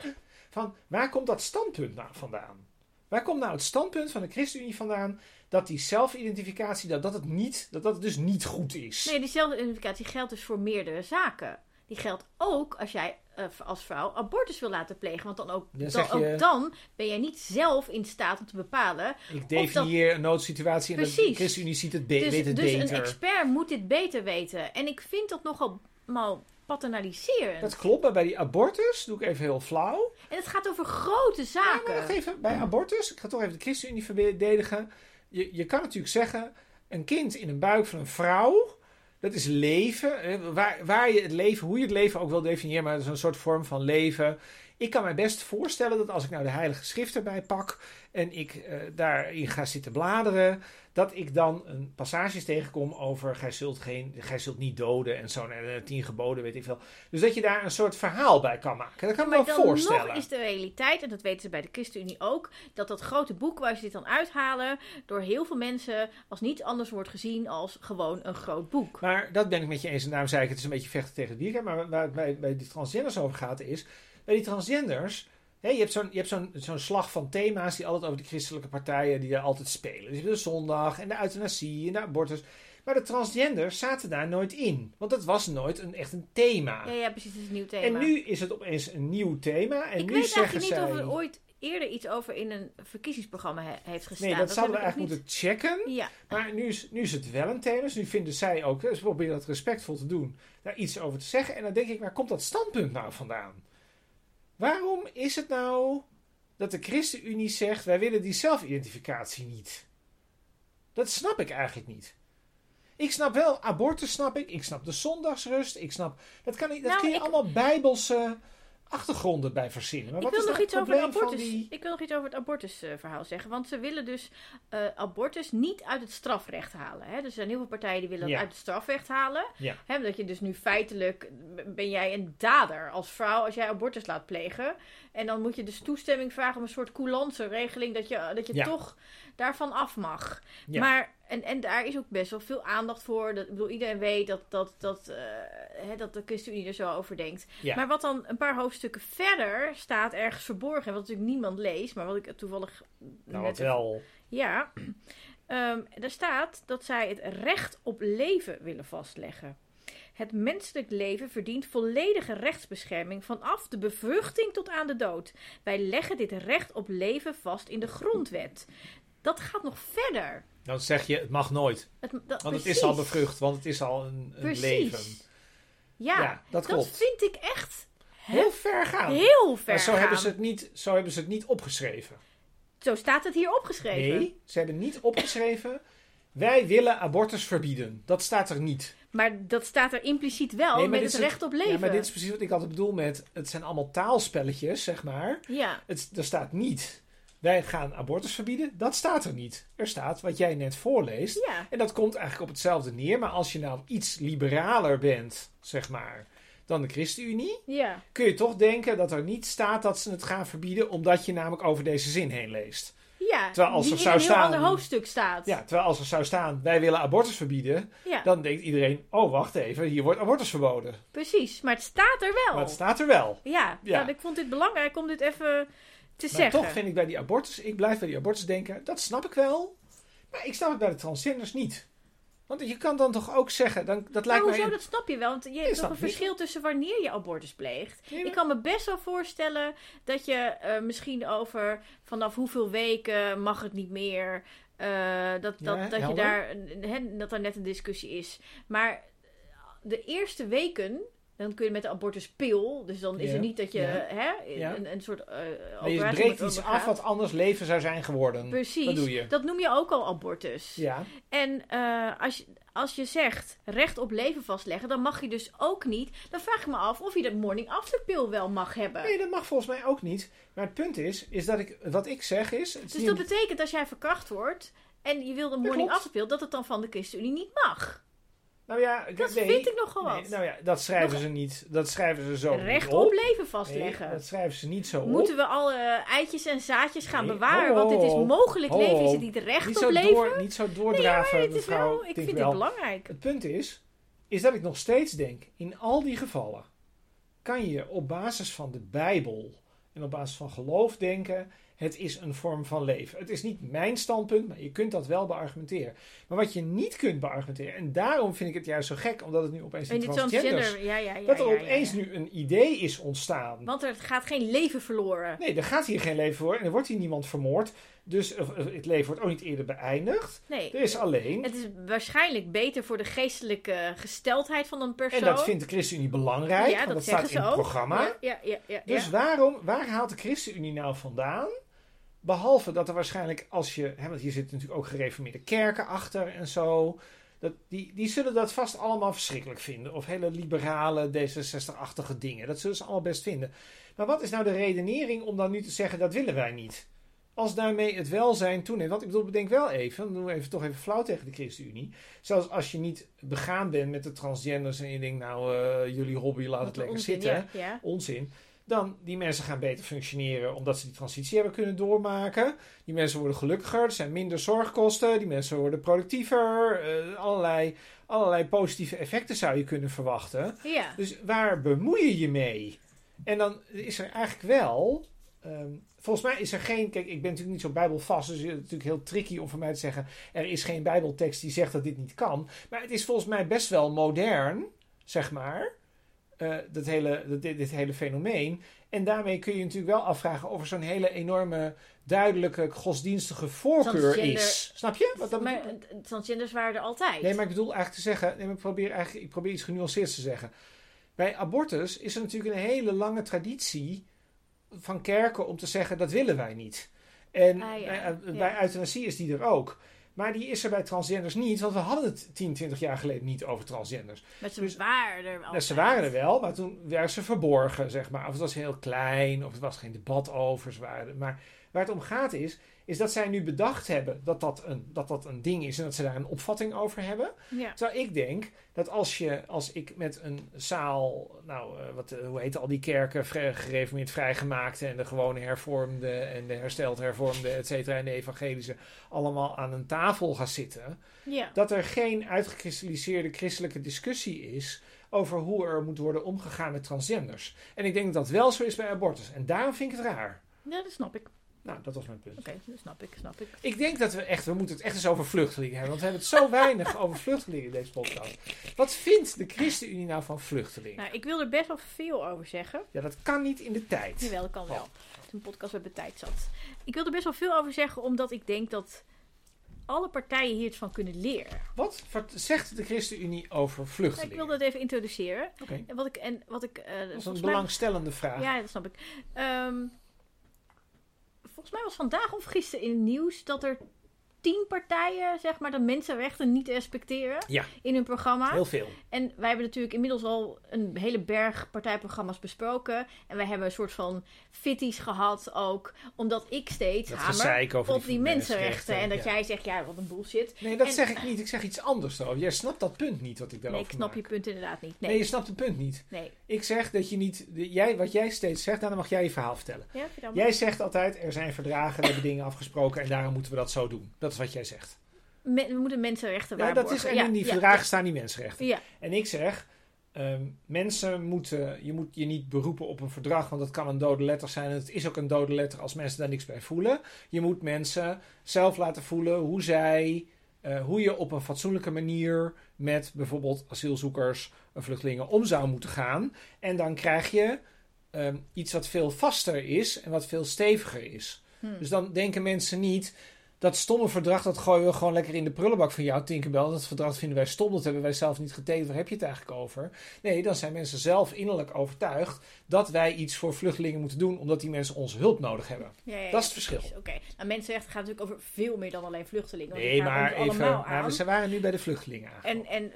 Van waar komt dat standpunt nou vandaan? Waar komt nou het standpunt van de ChristenUnie vandaan dat die zelfidentificatie, dat dat het niet, dat dat dus niet goed is? Nee, diezelfde identificatie geldt dus voor meerdere zaken. Die geldt ook als jij eh, als vrouw abortus wil laten plegen. Want dan ook, Dan je- ook dan ben jij niet zelf in staat om te bepalen. ik definieer een noodsituatie en de Precies. ChristenUnie ziet het Dus, weet het dus een beter. expert moet dit beter weten. En ik vind dat nogal mal paternaliserend. Dat klopt, maar bij die abortus, doe ik even heel flauw. En het gaat over grote Ja, maar zaken. even, bij abortus, ik ga toch even de ChristenUnie verdedigen. Je, je kan natuurlijk zeggen, een kind in een buik van een vrouw, dat is leven. Waar, waar je het leven, hoe je het leven ook wil definiëren, maar dat is een soort vorm van leven. Ik kan me best voorstellen dat als ik nou de Heilige Schrift erbij pak en ik eh, daarin ga zitten bladeren, dat ik dan een passages tegenkom over gij zult, geen, gij zult niet doden en zo, en eh, tien geboden, weet ik veel. Dus dat je daar een soort verhaal bij kan maken. Dat kan ik me Maar wel voorstellen. nog is de realiteit, en dat weten ze bij de ChristenUnie ook, dat dat grote boek waar ze dit dan uithalen, door heel veel mensen als niet anders wordt gezien als gewoon een groot boek. Maar dat ben ik met je eens. En daarom zei ik, het is een beetje vechten tegen het weekend. Maar waar het bij, bij die transgenders over gaat is... Bij die transgenders... Hè, je hebt zo'n je hebt zo'n zo'n slag van thema's die altijd over de christelijke partijen... die daar altijd spelen. Dus de zondag en de euthanasie en de abortus. Maar de transgenders zaten daar nooit in. Want dat was nooit een, echt een thema. Ja, ja, precies, het is een nieuw thema. en nu is het opeens een nieuw thema. En ik nu weet zeggen eigenlijk niet zij... of er ooit eerder iets over in een verkiezingsprogramma he- heeft gestaan. nee, dat, zouden we eigenlijk moeten checken. niet- Ja, Maar nu is, nu is het wel een thema. Dus nu vinden zij ook, ze proberen dat respectvol te doen, daar iets over te zeggen. En dan denk ik, waar komt dat standpunt nou vandaan? Waarom is het nou dat de ChristenUnie zegt, wij willen die zelfidentificatie niet? Dat snap ik eigenlijk niet. Ik snap wel, abortus snap ik. Ik snap de zondagsrust. Ik snap, dat kan niet, dat Nou, kun je ik- allemaal bijbelse achtergronden bij verzinnen. Maar ik wat wil, is nog nou iets over abortus, die... ik wil nog iets over het abortusverhaal zeggen. Want ze willen dus eh, abortus niet uit het strafrecht halen. Hè? Dus er zijn heel veel partijen die willen Ja. uit het strafrecht halen. Ja. Hè, dat je dus nu feitelijk ben jij een dader als vrouw als jij abortus laat plegen. En dan moet je dus toestemming vragen om een soort coulance regeling dat je, dat je Ja. toch daarvan af mag. Maar, en, en daar is ook best wel veel aandacht voor. Dat, ik bedoel, iedereen weet dat, dat, dat, eh, hè, dat de ChristenUnie er zo over denkt. Ja. Maar wat dan een paar hoofdstukken verder staat, ergens verborgen, en wat natuurlijk niemand leest, maar wat ik toevallig Nou, net wel. ja, Ehm er staat dat zij het recht op leven willen vastleggen. Het menselijk leven verdient volledige rechtsbescherming vanaf de bevruchting tot aan de dood. Wij leggen dit recht op leven vast in de grondwet. Dat gaat nog verder. Dan zeg je, het mag nooit. Het, dat, Want het is al bevrucht, want het is al een, een leven. Ja, Ja, dat dat, klopt. vind ik echt Heel ver gaan. heel ver maar zo gaan. hebben, ze het niet, zo hebben ze het niet opgeschreven. Zo staat het hier opgeschreven. Nee, ze hebben niet opgeschreven. Wij willen abortus verbieden. Dat staat er niet. Maar dat staat er impliciet wel Nee, met het recht op leven. Ja, maar dit is precies wat ik altijd bedoel met... Het zijn allemaal taalspelletjes, zeg maar. Ja. Het, er staat niet... Wij gaan abortus verbieden. Dat staat er niet. Er staat wat jij net voorleest. Ja. En dat komt eigenlijk op hetzelfde neer. Maar als je nou iets liberaler bent, zeg maar, dan de ChristenUnie... Ja. kun je toch denken dat er niet staat dat ze het gaan verbieden... omdat je namelijk over deze zin heen leest. Ja. Terwijl als er in zou een staan- ander hoofdstuk staat. Ja, terwijl als er zou staan... wij willen abortus verbieden... Ja, dan denkt iedereen... oh, wacht even, hier wordt abortus verboden. precies. Maar het staat er wel. Maar het staat er wel. Ja, Ja. nou, ik vond dit belangrijk om dit even te Maar zeggen. toch vind ik bij die abortus, ik blijf bij die abortus denken, dat snap ik wel. Maar ik snap het bij de transgenders niet. Want je kan dan toch ook zeggen, dan, dat Maar lijkt hoezo, mij... dat snap je wel. Want je hebt toch een niet. verschil tussen wanneer je abortus pleegt. Maar- Ik kan me best wel voorstellen dat je eh, misschien over vanaf hoeveel weken mag het niet meer. eh, dat, dat, Ja, dat, je daar, dat daar net een discussie is. Maar de eerste weken, dan kun je met de abortuspil. Dus dan is Ja, het niet dat je ja. hè, Ja. een, een soort eh je breekt iets af wat anders leven zou zijn geworden. Precies, Dat doe je. dat noem je ook al abortus. Ja, En eh, als, je, als je zegt recht op leven vastleggen, dan mag je dus ook niet. Dan vraag ik me af of je de morning after pill wel mag hebben. nee, dat mag volgens mij ook niet. Maar het punt is, is dat ik, wat ik zeg is... het is dus niet- dat betekent als jij verkracht wordt en je wil de morning after pill, dat het dan van de ChristenUnie niet mag. Nou ja, Dat nee, vind ik nogal nee, wat. nou ja, dat schrijven ze niet. Dat schrijven ze zo recht op op. leven Nee, vastleggen. dat schrijven ze niet zo op. Moeten we alle eitjes en zaadjes gaan bewaren? want dit is mogelijk leven. Is het niet recht niet op leven? door, niet zo doordraven, het mevrouw. wel, ik vind wel. dit belangrijk. Het punt is, is dat ik nog steeds denk, in al die gevallen kan je op basis van de Bijbel en op basis van geloof denken, het is een vorm van leven. Het is niet mijn standpunt, maar je kunt dat wel beargumenteren. Maar wat je niet kunt beargumenteren, en daarom vind ik het juist zo gek, omdat het nu opeens En in die transgenders, transgender, ja, ja, ja. dat er opeens nu een idee is ontstaan. Want er gaat geen leven verloren. Nee, er gaat hier geen leven voor en er wordt hier niemand vermoord. Dus eh, het leven wordt ook niet eerder beëindigd. Nee. Er is alleen, Het is waarschijnlijk beter voor de geestelijke gesteldheid van een persoon. en dat vindt de ChristenUnie belangrijk, ja, want dat, staat in het ook. programma. Ja, ja, ja, ja, Dus waarom, waar haalt de ChristenUnie nou vandaan? Behalve dat er waarschijnlijk, als je, hè, want hier zitten natuurlijk ook gereformeerde kerken achter en zo. Dat, die, die zullen dat vast allemaal verschrikkelijk vinden. Of hele liberale D66-achtige dingen. Dat zullen ze allemaal best vinden. Maar wat is nou de redenering om dan nu te zeggen dat willen wij niet? Als daarmee het welzijn toeneemt. Want ik bedoel, bedenk wel even, dan doen we even, toch even flauw tegen de ChristenUnie. Zelfs als je niet begaan bent met de transgenders en je denkt, nou, eh, jullie hobby laat Wat het lekker onzin, zitten Ja, ja. onzin. Dan die mensen gaan beter functioneren omdat ze die transitie hebben kunnen doormaken. Die mensen worden gelukkiger, er zijn minder zorgkosten, die mensen worden productiever. eh, allerlei, allerlei positieve effecten zou je kunnen verwachten. Ja. Dus waar bemoei je je mee? En dan is er eigenlijk wel. ehm, volgens mij is er geen. Kijk, ik ben natuurlijk niet zo bijbelvast. Dus het is natuurlijk heel tricky om voor mij te zeggen. Er is geen bijbeltekst die zegt dat dit niet kan. Maar het is volgens mij best wel modern, zeg maar. Eh, dat hele, dat, dit, dit hele fenomeen. En daarmee kun je natuurlijk wel afvragen of er zo'n hele enorme, duidelijke godsdienstige voorkeur Transgender- is. Snap je? Wat dat Maar eh, transgenders waren er altijd. Nee, maar ik bedoel eigenlijk te zeggen, nee, maar ik, probeer eigenlijk, ik probeer iets genuanceerds te zeggen. Bij abortus is er natuurlijk een hele lange traditie van kerken om te zeggen dat willen wij niet. En Ah, ja. bij, eh, Ja. bij euthanasie is die er ook. Maar die is er bij transgenders niet, want we hadden het 10, 20 jaar geleden niet over transgenders. maar ze dus- waren er wel. Ze waren er wel, maar toen werden ze verborgen, zeg maar. Of het was heel klein, of het was geen debat over. Ze waren. Maar waar het om gaat is, is dat zij nu bedacht hebben dat dat, een, dat dat een ding is en dat ze daar een opvatting over hebben. Ja. Terwijl ik denk dat als je, als ik met een zaal, nou, eh, wat, eh, hoe heet al die kerken, gereformeerd vrijgemaakte en de gewone hervormde en de hersteld hervormde, et cetera, en de evangelische, allemaal aan een tafel ga zitten, ja. dat er geen uitgekristalliseerde christelijke discussie is over hoe er moet worden omgegaan met transgenders. En ik denk dat dat wel zo is bij abortus. En daarom vind ik het raar. Ja, dat snap ik. Nou, dat was mijn punt. Oké, dat snap ik, snap ik. Ik denk dat we echt, we moeten het echt eens over vluchtelingen hebben. Want we hebben het zo weinig over vluchtelingen in deze podcast. Wat vindt de ChristenUnie nou van vluchtelingen? Nou, ik wil er best wel veel over zeggen. Ja, dat kan niet in de tijd. Jawel, dat kan wel. Oh. Het is een podcast waar de tijd zat. Ik wil er best wel veel over zeggen, omdat ik denk dat alle partijen hier iets van kunnen leren. Wat zegt de ChristenUnie over Nou, ik vluchtelingen? wil dat even introduceren. Oké, En wat ik, en wat ik, eh, dat is een mij- belangstellende vraag. Ja, dat snap ik. Ehm, volgens mij was vandaag of gisteren in het nieuws dat er tien partijen, zeg maar, de mensenrechten niet respecteren Ja. in hun programma. Heel veel. En wij hebben natuurlijk inmiddels al een hele berg partijprogramma's besproken. En wij hebben een soort van fitties gehad ook. Omdat ik steeds Dat hamer op die mensenrechten. En dat ja. jij zegt, ja, wat een bullshit. Nee, dat En- zeg ik niet. Ik zeg iets anders erover. Jij snapt dat punt niet wat ik daarover Nee, ik snap maak. je punt inderdaad niet. Nee. Nee, je snapt het punt niet. nee. Ik zeg dat je niet... de- Jij, wat jij steeds zegt, nou, dan mag jij je verhaal vertellen. Ja. Jij zegt altijd, er zijn verdragen, we hebben dingen afgesproken en daarom moeten we dat zo doen. Dat is wat jij zegt. We moeten mensenrechten Ja, waarborgen. dat is, en Ja, in die ja, verdragen staan die mensenrechten. Ja, En ik zeg, ehm, mensen moeten, je moet je niet beroepen op een verdrag, want dat kan een dode letter zijn. En het is ook een dode letter als mensen daar niks bij voelen. Je moet mensen zelf laten voelen hoe zij, eh, hoe je op een fatsoenlijke manier met bijvoorbeeld asielzoekers en vluchtelingen om zou moeten gaan. En dan krijg je ehm, iets wat veel vaster is en wat veel steviger is. Hm. Dus dan denken mensen niet. Dat stomme verdrag, dat gooien we gewoon lekker in de prullenbak van jou, Tinkerbell. Dat verdrag vinden wij stom, dat hebben wij zelf niet getekend. Waar heb je het eigenlijk over? Nee, dan zijn mensen zelf innerlijk overtuigd dat wij iets voor vluchtelingen moeten doen, omdat die mensen onze hulp nodig hebben. Ja, ja, Dat is het verschil. Oké, nou, mensenrechten gaat natuurlijk over veel meer dan alleen vluchtelingen. Nee, maar even. Maar we waren nu bij de vluchtelingen En, en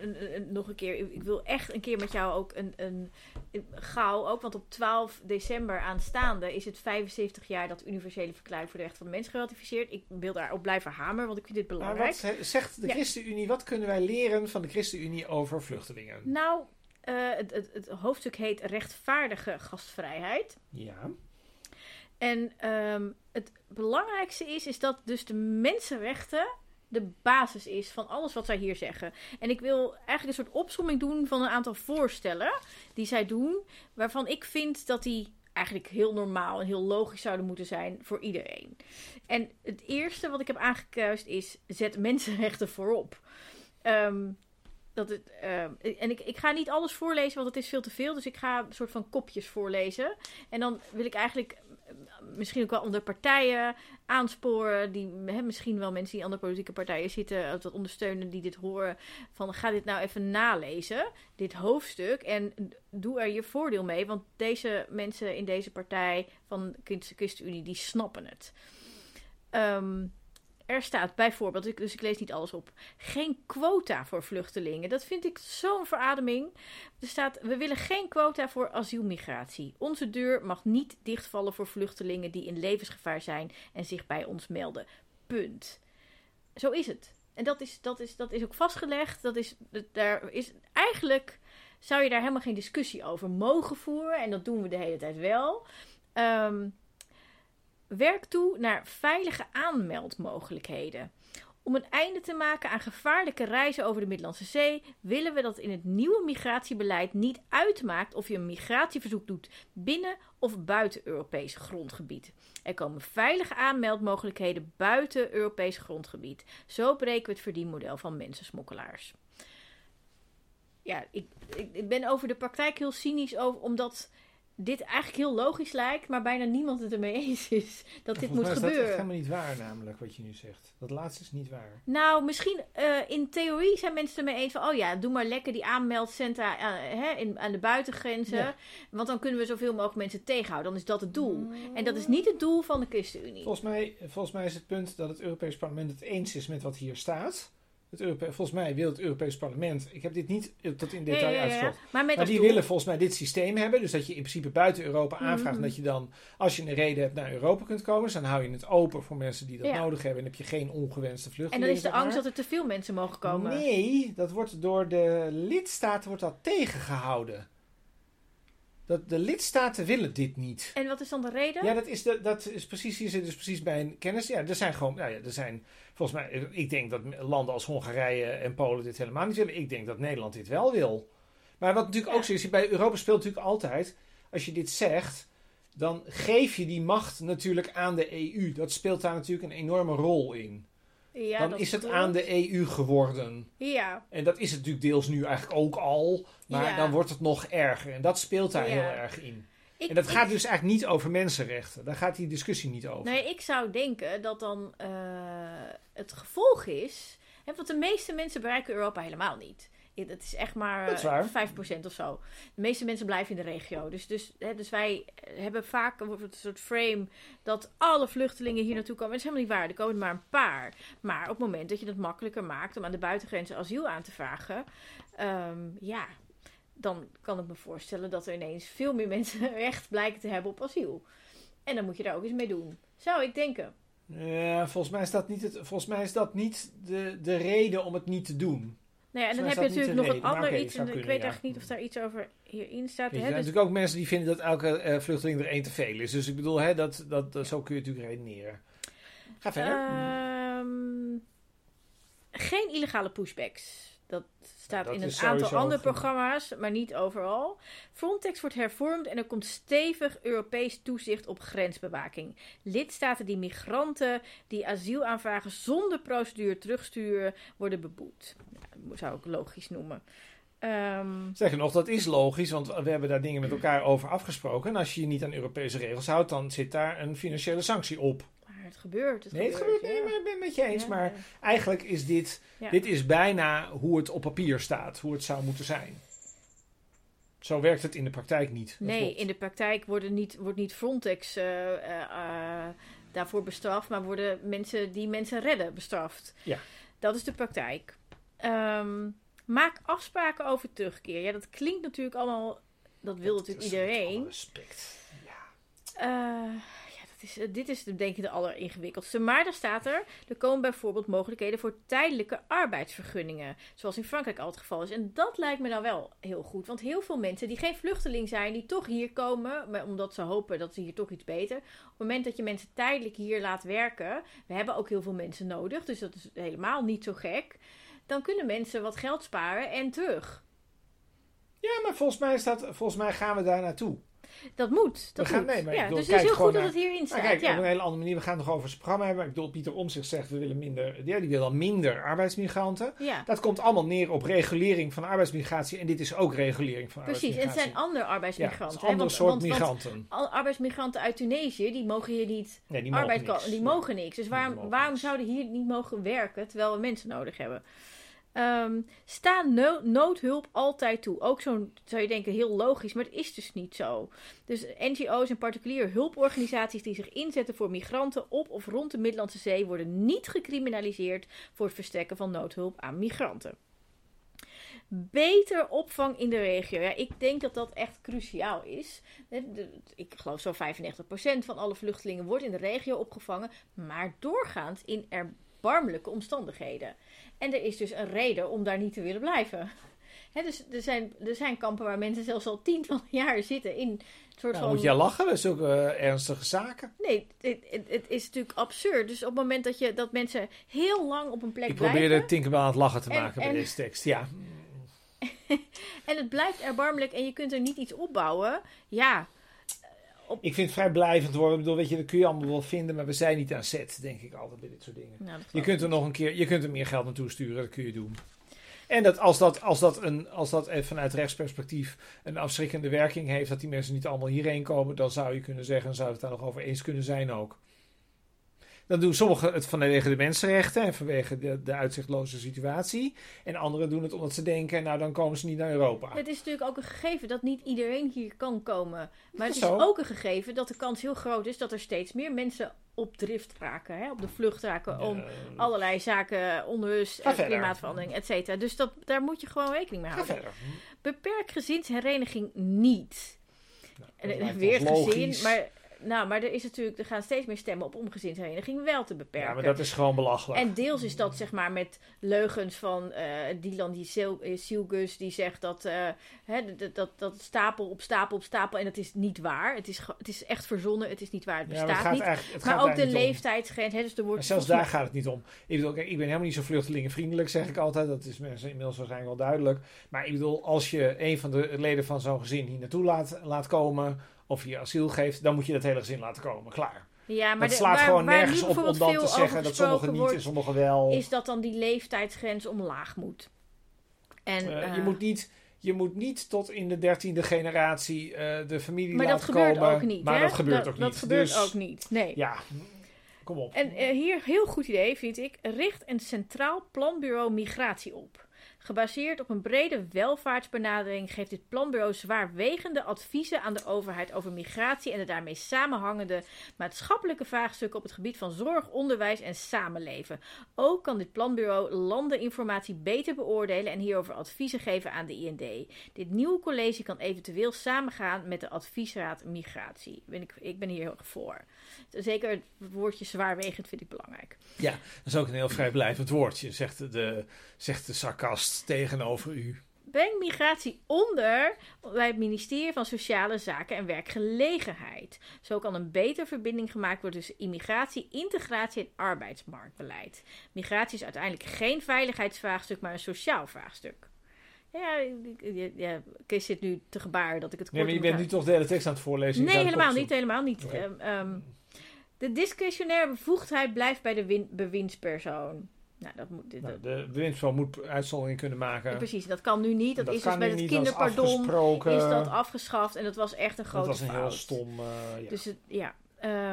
nog een keer, ik wil echt een keer met jou ook een, een, een- gauw, ook want op 12 december aanstaande is het 75 jaar dat universele verklaring voor de rechten van de mens geratificeerd. Ik wil daarop blijven hameren, want ik vind dit Maar belangrijk. wat he- zegt de Ja. ChristenUnie, wat kunnen wij leren van de ChristenUnie over vluchtelingen? Nou, eh, het, het, het hoofdstuk heet rechtvaardige gastvrijheid. Ja, En ehm, het belangrijkste is, is dat dus de mensenrechten de basis is van alles wat zij hier zeggen. En ik wil eigenlijk een soort opsomming doen van een aantal voorstellen die zij doen, waarvan ik vind dat die eigenlijk heel normaal en heel logisch zouden moeten zijn voor iedereen. En het eerste wat ik heb aangekuist is: zet mensenrechten voorop. Ehm, dat het, ehm, en ik, ik ga niet alles voorlezen, want het is veel te veel. Dus ik ga een soort van kopjes voorlezen. En dan wil ik eigenlijk misschien ook wel andere partijen aansporen. Die, hè, misschien wel mensen die andere politieke partijen zitten. Dat ondersteunen die dit horen. Van ga dit nou even nalezen. Dit hoofdstuk. En doe er je voordeel mee. Want deze mensen in deze partij van de ChristenUnie, die snappen het. Ehm, er staat bijvoorbeeld, dus ik lees niet alles op, geen quota voor vluchtelingen. Dat vind ik zo'n verademing. Er staat, we willen geen quota voor asielmigratie. Onze deur mag niet dichtvallen voor vluchtelingen die in levensgevaar zijn en zich bij ons melden. Punt. Zo is het. En dat is, dat is, dat is ook vastgelegd. Dat is, daar is eigenlijk zou je daar helemaal geen discussie over mogen voeren. En dat doen we de hele tijd wel. Ehm, werk toe naar veilige aanmeldmogelijkheden. Om een einde te maken aan gevaarlijke reizen over de Middellandse Zee, willen we dat in het nieuwe migratiebeleid niet uitmaakt of je een migratieverzoek doet binnen of buiten Europees grondgebied. Er komen veilige aanmeldmogelijkheden buiten Europees grondgebied. Zo breken we het verdienmodel van mensensmokkelaars. Ja, ik, ik, ik ben over de praktijk heel cynisch over, omdat dit eigenlijk heel logisch lijkt, maar bijna niemand het ermee eens is dat dit moet is dat echt gebeuren. helemaal niet waar, namelijk, wat je nu zegt. Dat laatste is niet waar. Nou, misschien eh, in theorie zijn mensen ermee eens van... oh ja, doe maar lekker die aanmeldcentra eh, hè, in, aan de buitengrenzen. Ja. Want dan kunnen we zoveel mogelijk mensen tegenhouden. Dan is dat het doel. En dat is niet het doel van de ChristenUnie. Volgens mij, volgens mij is het punt dat het Europees Parlement het eens is met wat hier staat. Het volgens mij wil het Europees Parlement, ik heb dit niet tot in detail ja, ja, ja. uitgezocht, Maar maar die doel- willen volgens mij dit systeem hebben. Dus dat je in principe buiten Europa aanvraagt Mhm. en dat je dan, als je een reden hebt, naar Europa kunt komen. Dus dan hou je het open voor mensen die dat nodig hebben en heb je geen ongewenste En vluchtelingen. dan is de angst dat er te veel mensen mogen komen. Nee, dat wordt door de lidstaten wordt dat tegengehouden. Dat de lidstaten willen dit niet. En wat is dan de reden? Ja, dat is, de, dat is precies, hier zit dus precies bij een kennis. Ja, er zijn gewoon, nou ja, er zijn, volgens mij, ik denk dat landen als Hongarije en Polen dit helemaal niet willen. Ik denk dat Nederland dit wel wil. Maar wat natuurlijk ook zo is, bij Europa speelt natuurlijk altijd, als je dit zegt, dan geef je die macht natuurlijk aan de EU. Dat speelt daar natuurlijk een enorme rol in. Ja, dan is het klopt. aan de EU geworden. Ja, En dat is het natuurlijk deels nu eigenlijk ook al. Maar Ja. dan wordt het nog erger. En dat speelt daar Ja. heel erg in. Ik, En dat ik- gaat dus eigenlijk niet over mensenrechten. Daar gaat die discussie niet over. Nee, ik zou denken dat dan eh, het gevolg is. Hè, want de meeste mensen bereiken Europa helemaal niet. Dat is echt maar Dat is eh, waar. 5% of zo. De meeste mensen blijven in de regio. Dus, dus, hè, dus wij hebben vaak een soort frame dat alle vluchtelingen hier naartoe komen. Dat is helemaal niet waar. Er komen er maar een paar. Maar op het moment dat je het makkelijker maakt om aan de buitengrenzen asiel aan te vragen, ehm, ja, dan kan ik me voorstellen dat er ineens veel meer mensen recht blijken te hebben op asiel. En dan moet je daar ook eens mee doen. Zou ik denken. Ja, volgens mij is dat niet, het, volgens mij is dat niet de, de reden om het niet te doen. Nou ja, en dan heb je natuurlijk nog een ander iets. En ik weet eigenlijk niet of daar iets over hierin staat. Hè? er Dus- zijn natuurlijk ook mensen die vinden dat elke eh, vluchteling er één te veel is. Dus ik bedoel, hè, dat, dat, dat, zo kun je natuurlijk redeneren. Ga verder. Ehm, geen illegale pushbacks. Dat staat Dat in een aantal andere goed. programma's, maar niet overal. Frontex wordt hervormd en er komt stevig Europees toezicht op grensbewaking. Lidstaten die migranten die asiel aanvragen zonder procedure terugsturen, worden beboet. Dat zou ik logisch noemen. Ehm, Zeg nog, dat is logisch, want we hebben daar dingen met elkaar over afgesproken. En als je je niet aan Europese regels houdt, dan zit daar een financiële sanctie op. het gebeurt. Het Nee, het gebeurt maar ik ben het met je eens. Maar eigenlijk is dit, dit is bijna hoe het op papier staat, hoe het zou moeten zijn. Zo werkt het in de praktijk niet. Nee, in de praktijk worden niet, wordt niet Frontex eh, eh, eh, daarvoor bestraft, maar worden mensen die mensen redden bestraft. Ja. Dat is de praktijk. Ehm, maak afspraken over terugkeer. Ja, dat klinkt natuurlijk allemaal. Dat wil Dat natuurlijk is met alle iedereen. Respect. Ja. Is, eh, dit is de- denk ik de alleringewikkeldste. Maar daar staat er, er komen bijvoorbeeld mogelijkheden voor tijdelijke arbeidsvergunningen. Zoals in Frankrijk al het geval is. En dat lijkt me nou wel heel goed. Want heel veel mensen die geen vluchteling zijn, die toch hier komen, maar omdat ze hopen dat ze hier toch iets beter. Op het moment dat je mensen tijdelijk hier laat werken, we hebben ook heel veel mensen nodig, dus dat is helemaal niet zo gek. Dan kunnen mensen wat geld sparen en terug. ja, maar volgens mij, staat, volgens mij gaan we daar naartoe. Dat moet. Dat We gaan- moet. nee, maar ik ja, bedoel, dus het is heel goed dat het hierin staat. Maar kijk, ja. op een hele andere manier. We gaan het nog over zijn programma hebben. Ik bedoel, Pieter Omtzigt zegt, we willen minder... Ja, die wil al minder arbeidsmigranten. ja. Dat komt allemaal neer op regulering van arbeidsmigratie. En dit is ook regulering van Precies, en het arbeidsmigratie. zijn andere ja, het arbeidsmigranten. een ander soort want- migranten. arbeidsmigranten uit Tunesië, die mogen hier niet nee, die mogen arbeid niks. Die Ja. mogen niks. Dus waarom, mogen waarom niks. zouden hier niet mogen werken terwijl we mensen nodig hebben? Ehm sta no- noodhulp altijd toe. Ook zo'n, zou je denken, heel logisch, maar het is dus niet zo. Dus NGO's en particuliere hulporganisaties die zich inzetten voor migranten op of rond de Middellandse Zee worden niet gecriminaliseerd voor het verstrekken van noodhulp aan migranten. Beter opvang in de regio. Ja, ik denk dat dat echt cruciaal is. Ik geloof zo'n 95% van alle vluchtelingen wordt in de regio opgevangen, maar doorgaans in erbarmelijke omstandigheden. En er is dus een reden om daar niet te willen blijven. Dus er zijn, er zijn kampen waar mensen zelfs al tientallen jaar zitten in soort Nou, van... moet je lachen, dat is ook eh, ernstige zaken. Nee, het, het, het is natuurlijk absurd. Dus op het moment dat, je, dat mensen heel lang op een plek Ik blijven... probeerde Tinkerbell aan het lachen te En- maken en- bij deze tekst. Ja, En het blijft erbarmelijk en je kunt er niet iets opbouwen. Ja, ik vind het vrij blijvend worden. Ik bedoel, weet je, dat kun je allemaal wel vinden, maar we zijn niet aan zet, denk ik altijd bij dit soort dingen. nou, Je kunt er nog een keer, je kunt er meer geld naartoe sturen, dat kun je doen. En dat als dat, als dat, een, als dat vanuit rechtsperspectief een afschrikkende werking heeft, dat die mensen niet allemaal hierheen komen, dan zou je kunnen zeggen, zou het daar nog over eens kunnen zijn ook. Dan doen sommigen het vanwege de mensenrechten en vanwege de, de uitzichtloze situatie. En anderen doen het omdat ze denken, nou dan komen ze niet naar Europa. Het is natuurlijk ook een gegeven dat niet iedereen hier kan komen. Maar het is Zo. ook een gegeven dat de kans heel groot is dat er steeds meer mensen op drift raken. Hè? Op de vlucht raken om allerlei zaken, onrust, klimaatverandering, et cetera. Dus dat, daar moet je gewoon rekening mee houden. Beperk gezinshereniging niet. Nou, weer logisch. maar, nou, maar er is natuurlijk, er gaan steeds meer stemmen op om gezinshereniging wel te beperken. Ja, maar dat is gewoon belachelijk. En deels is dat zeg maar met leugens van eh Dylan die Sil- eh, Silgus die zegt dat, eh, hè, dat, dat, dat stapel op stapel op stapel en dat is niet waar. Het is, het is echt verzonnen, het is niet waar, het ja, maar bestaat het gaat niet. het Maar ook de leeftijdsgrens, hè, dus er wordt Maar zelfs daar gaat het niet om. Ik bedoel, kijk, ik ben helemaal niet zo vluchtelingenvriendelijk, zeg ik altijd. Dat is mensen inmiddels waarschijnlijk wel duidelijk. Maar ik bedoel, als je een van de leden van zo'n gezin hier naartoe laat, laat komen, of je asiel geeft, dan moet je dat hele gezin laten komen. Klaar. ja, maar dat de- slaat gewoon nergens op om dan te zeggen dat sommigen niet en sommigen wel. Is dat dan die leeftijdsgrens omlaag moet? En, Eh, eh, je, moet niet, je moet niet tot in de dertiende generatie eh, de familie maar dat laten gebeurt ook niet. Maar hè? dat gebeurt ook niet. Dat gebeurt Dus, ook niet. Nee. Ja, kom op. En eh, hier, heel goed idee vind ik, richt een centraal planbureau migratie op. Gebaseerd op een brede welvaartsbenadering geeft dit planbureau zwaarwegende adviezen aan de overheid over migratie en de daarmee samenhangende maatschappelijke vraagstukken op het gebied van zorg, onderwijs en samenleven. Ook kan dit planbureau landeninformatie beter beoordelen en hierover adviezen geven aan de IND. Dit nieuwe college kan eventueel samengaan met de adviesraad migratie. Ik ben hier heel erg voor. Zeker het woordje zwaarwegend vind ik belangrijk. Ja, dat is ook een heel vrijblijvend woordje, zegt de, zegt de sarcast tegenover u. Breng migratie onder bij het ministerie van Sociale Zaken en Werkgelegenheid. Zo kan een betere verbinding gemaakt worden tussen immigratie, integratie en arbeidsmarktbeleid. Migratie is uiteindelijk geen veiligheidsvraagstuk, maar een sociaal vraagstuk. Ja, ja, Kees zit nu te gebaar dat ik het kort Nee, maar je bent nu toch de hele tekst aan het voorlezen? Nee, helemaal niet, helemaal niet. Okay. Um, um, de discretionaire bevoegdheid blijft bij de win- bewindspersoon. Nou, dat moet, nou, de bewindspersoon moet uitzonderingen kunnen maken. Ja, precies, dat kan nu niet. Dat, dat is dus met het kinderpardon is dat afgeschaft. En dat was echt een grote fout. Dat was een heel stom... Uh, ja. Dus het, ja...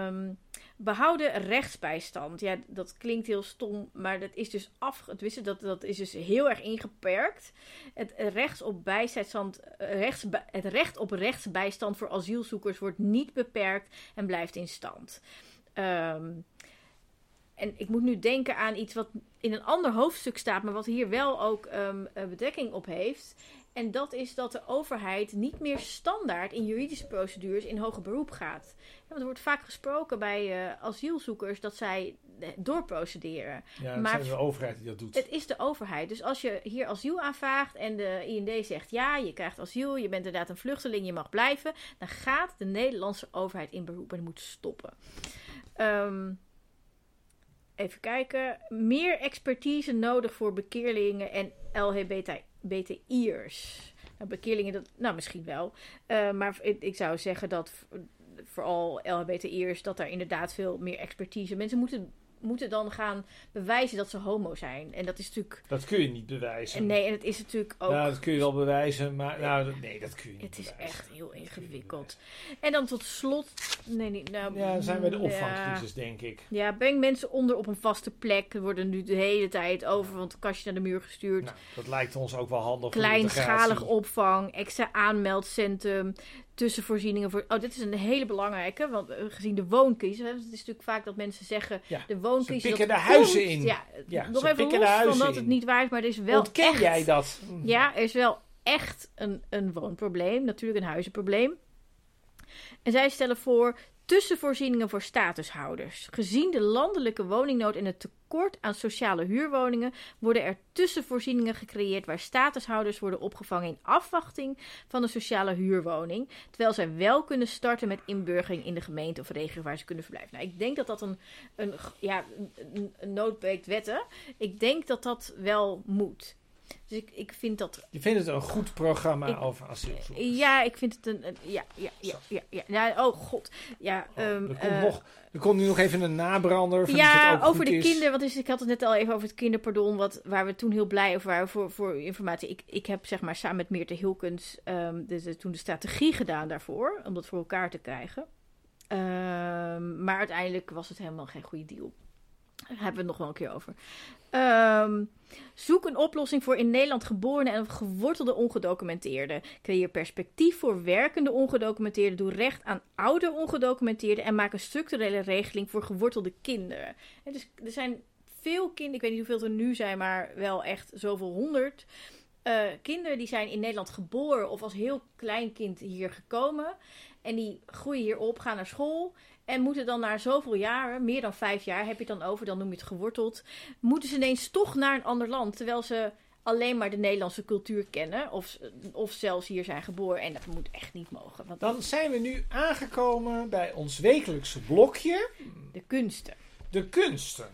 Um, behouden rechtsbijstand. Ja, dat klinkt heel stom, maar dat is dus af. Dat, dat is dus heel erg ingeperkt. Het, rechts op bijstand, rechts, het recht op rechtsbijstand voor asielzoekers wordt niet beperkt en blijft in stand. Um, en ik moet nu denken aan iets wat in een ander hoofdstuk staat, maar wat hier wel ook um, bedekking op heeft. En dat is dat de overheid niet meer standaard in juridische procedures in hoger beroep gaat. Want er wordt vaak gesproken bij uh, asielzoekers dat zij doorprocederen. Ja, het maar is de overheid die dat doet. Het is de overheid. Dus als je hier asiel aanvraagt en de IND zegt ja, je krijgt asiel, je bent inderdaad een vluchteling, je mag blijven, dan gaat de Nederlandse overheid in beroep en moet stoppen. Um, even kijken. Meer expertise nodig voor bekeerlingen en LHBTI'ers. Nou, bekeerlingen, dat, nou misschien wel. Uh, maar ik, ik, zou zeggen dat vooral LHBTI'ers, dat daar inderdaad veel meer expertise. Mensen moeten moeten dan gaan bewijzen dat ze homo zijn. En dat is natuurlijk... Dat kun je niet bewijzen. En nee, en het is natuurlijk ook... Nou, dat kun je wel bewijzen, maar nou, nee, dat kun je niet Het is echt heel ingewikkeld. En dan tot slot... Nee, niet, nou, ja, zijn we de opvangcrisis, ja. denk ik. Ja, breng mensen onder op een vaste plek. Er worden nu de hele tijd over van het kastje naar de muur gestuurd. Nou, dat lijkt ons ook wel handig. Kleinschalig opvang, extra aanmeldcentrum tussenvoorzieningen voor. Oh, dit is een hele belangrijke, want gezien de wooncrisis, het is natuurlijk vaak dat mensen zeggen ja, de wooncrisis. Ze pikken de huizen in. Ja, ja nog even los van dat het niet waar is, maar er is wel. Ontken echt, jij dat? Ja, er is wel echt een, een woonprobleem, natuurlijk een huizenprobleem. En zij stellen voor tussenvoorzieningen voor statushouders. Gezien de landelijke woningnood en het tekort aan sociale huurwoningen worden er tussenvoorzieningen gecreëerd waar statushouders worden opgevangen in afwachting van een sociale huurwoning, terwijl zij wel kunnen starten met inburgering in de gemeente of regio waar ze kunnen verblijven. Nou, ik denk dat dat een, een, ja, een, noodbeekt wetten. Ik denk dat dat wel moet. Dus ik, ik vind dat... Je vindt het een goed programma ik, over asielzoekers? Ja, ik vind het een... een ja, ja, ja, ja, ja, ja. Oh, god. Ja, oh, um, er, komt uh, nog, er komt nu nog even een nabrander. Ja, over de kinderen. Want is, ik had het net al even over het kinderpardon. Wat, waar we toen heel blij over waren voor, voor informatie. Ik, ik heb zeg maar samen met Meerte Hilkens um, de, de, toen de strategie gedaan daarvoor. Om dat voor elkaar te krijgen. Um, maar uiteindelijk was het helemaal geen goede deal. Daar hebben we het nog wel een keer over. Um, zoek een oplossing voor in Nederland geboren en gewortelde ongedocumenteerden. Creëer perspectief voor werkende ongedocumenteerden. Doe recht aan oude ongedocumenteerden. En maak een structurele regeling voor gewortelde kinderen. En dus er zijn veel kinderen, ik weet niet hoeveel er nu zijn, maar wel echt zoveel honderd. Uh, kinderen die zijn in Nederland geboren of als heel klein kind hier gekomen. En die groeien hier op, gaan naar school. En moeten dan na zoveel jaren, meer dan vijf jaar heb je het dan over, dan noem je het geworteld. Moeten ze ineens toch naar een ander land. Terwijl ze alleen maar de Nederlandse cultuur kennen. Of, of zelfs hier zijn geboren. En dat moet echt niet mogen. Want dan zijn we nu aangekomen bij ons wekelijkse blokje. De kunsten. De kunsten.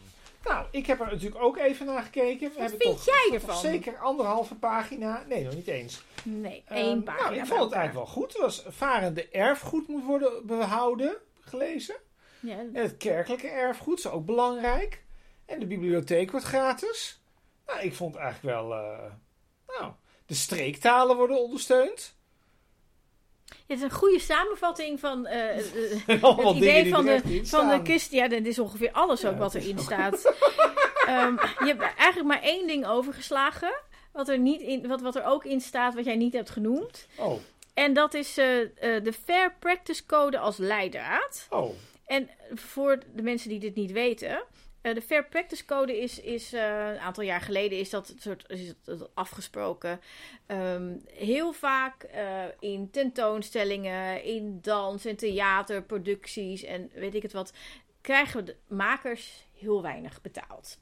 Nou, ik heb er natuurlijk ook even naar gekeken. We Wat vind toch, jij ervan? Zeker anderhalve pagina. Nee, nog niet eens. Nee, één um, pagina. Nou, ik vond het eigenlijk wel goed. Het was varende erfgoed moet worden behouden gelezen. Ja. En het kerkelijke erfgoed is ook belangrijk. En de bibliotheek wordt gratis. Nou, ik vond eigenlijk wel. Uh, nou, de streektalen worden ondersteund. Het is een goede samenvatting van uh, het idee van de, van de kist. Ja, dit is ongeveer alles ook wat erin staat. um, je hebt eigenlijk maar één ding overgeslagen. wat er, niet in, wat, wat er ook in staat, wat jij niet hebt genoemd. Oh, En dat is eh, eh, de Fair Practice Code als leidraad. oh. En voor de mensen die dit niet weten, eh, de Fair Practice Code is, is eh, een aantal jaar geleden is dat, soort, is het afgesproken. Ehm, heel vaak eh, in tentoonstellingen, in dans- en theaterproducties en weet ik het wat, krijgen de makers heel weinig betaald.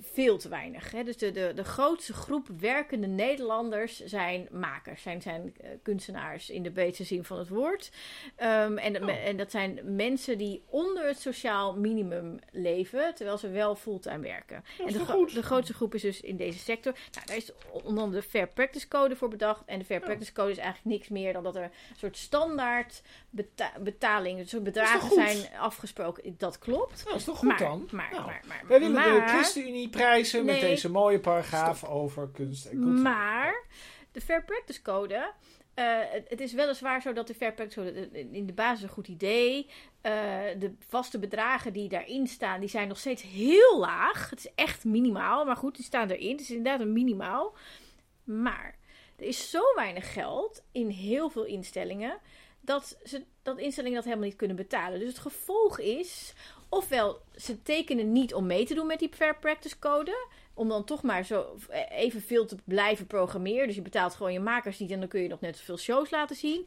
Veel te weinig. Hè? Dus de, de, de grootste groep werkende Nederlanders zijn makers, zijn, zijn eh, kunstenaars in de breedste zin van het woord. Ehm, en, Oh. en dat zijn mensen die onder het sociaal minimum leven, terwijl ze wel fulltime werken. Dat en de, gro- de grootste groep is dus in deze sector. Nou, daar is onder andere de Fair Practice Code voor bedacht. En de Fair Ja. Practice Code is eigenlijk niks meer dan dat er een soort standaard beta betaling, een soort bedragen zijn afgesproken. Dat klopt. Nou, dat is toch goed maar, dan? Maar, Nou, maar, maar, Wij willen de maar- ChristenUnie prijzen met deze mooie paragraaf over kunst en cultuur. Maar de Fair Practice Code. eh, het, het is weliswaar zo dat de Fair Practice Code eh, in de basis een goed idee. eh, de vaste bedragen die daarin staan, die zijn nog steeds heel laag. Het is echt minimaal, maar goed, die staan erin. Het is inderdaad een minimaal. Maar er is zo weinig geld in heel veel instellingen dat, ze, dat instellingen dat helemaal niet kunnen betalen. Dus het gevolg is, ofwel ze tekenen niet om mee te doen met die Fair Practice Code, om dan toch maar zo evenveel te blijven programmeren. Dus je betaalt gewoon je makers niet en dan kun je nog net zoveel shows laten zien.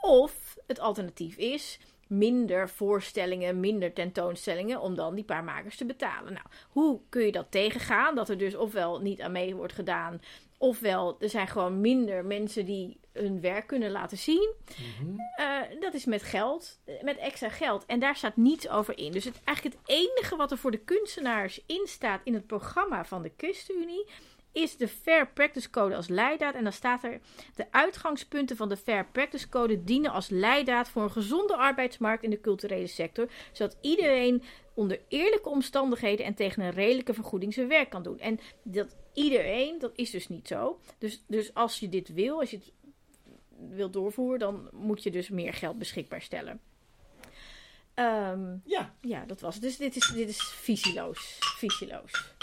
Of het alternatief is minder voorstellingen, minder tentoonstellingen om dan die paar makers te betalen. Nou, hoe kun je dat tegengaan? Dat er dus ofwel niet aan mee wordt gedaan, ofwel er zijn gewoon minder mensen die hun werk kunnen laten zien. Mhm. Eh, dat is met geld, eh, met extra geld. En daar staat niets over in. Dus het, eigenlijk het enige wat er voor de kunstenaars in staat in het programma van de ChristenUnie is de Fair Practice Code als leidraad. En dan staat er: de uitgangspunten van de Fair Practice Code dienen als leidraad voor een gezonde arbeidsmarkt in de culturele sector, zodat iedereen onder eerlijke omstandigheden en tegen een redelijke vergoeding zijn werk kan doen. En dat iedereen, dat is dus niet zo. Dus, dus als je dit wil, als je het wil doorvoeren, dan moet je dus meer geld beschikbaar stellen. Ehm, Ja, ja, dat was het. Dus dit is, dit is visieloos. Visieloos.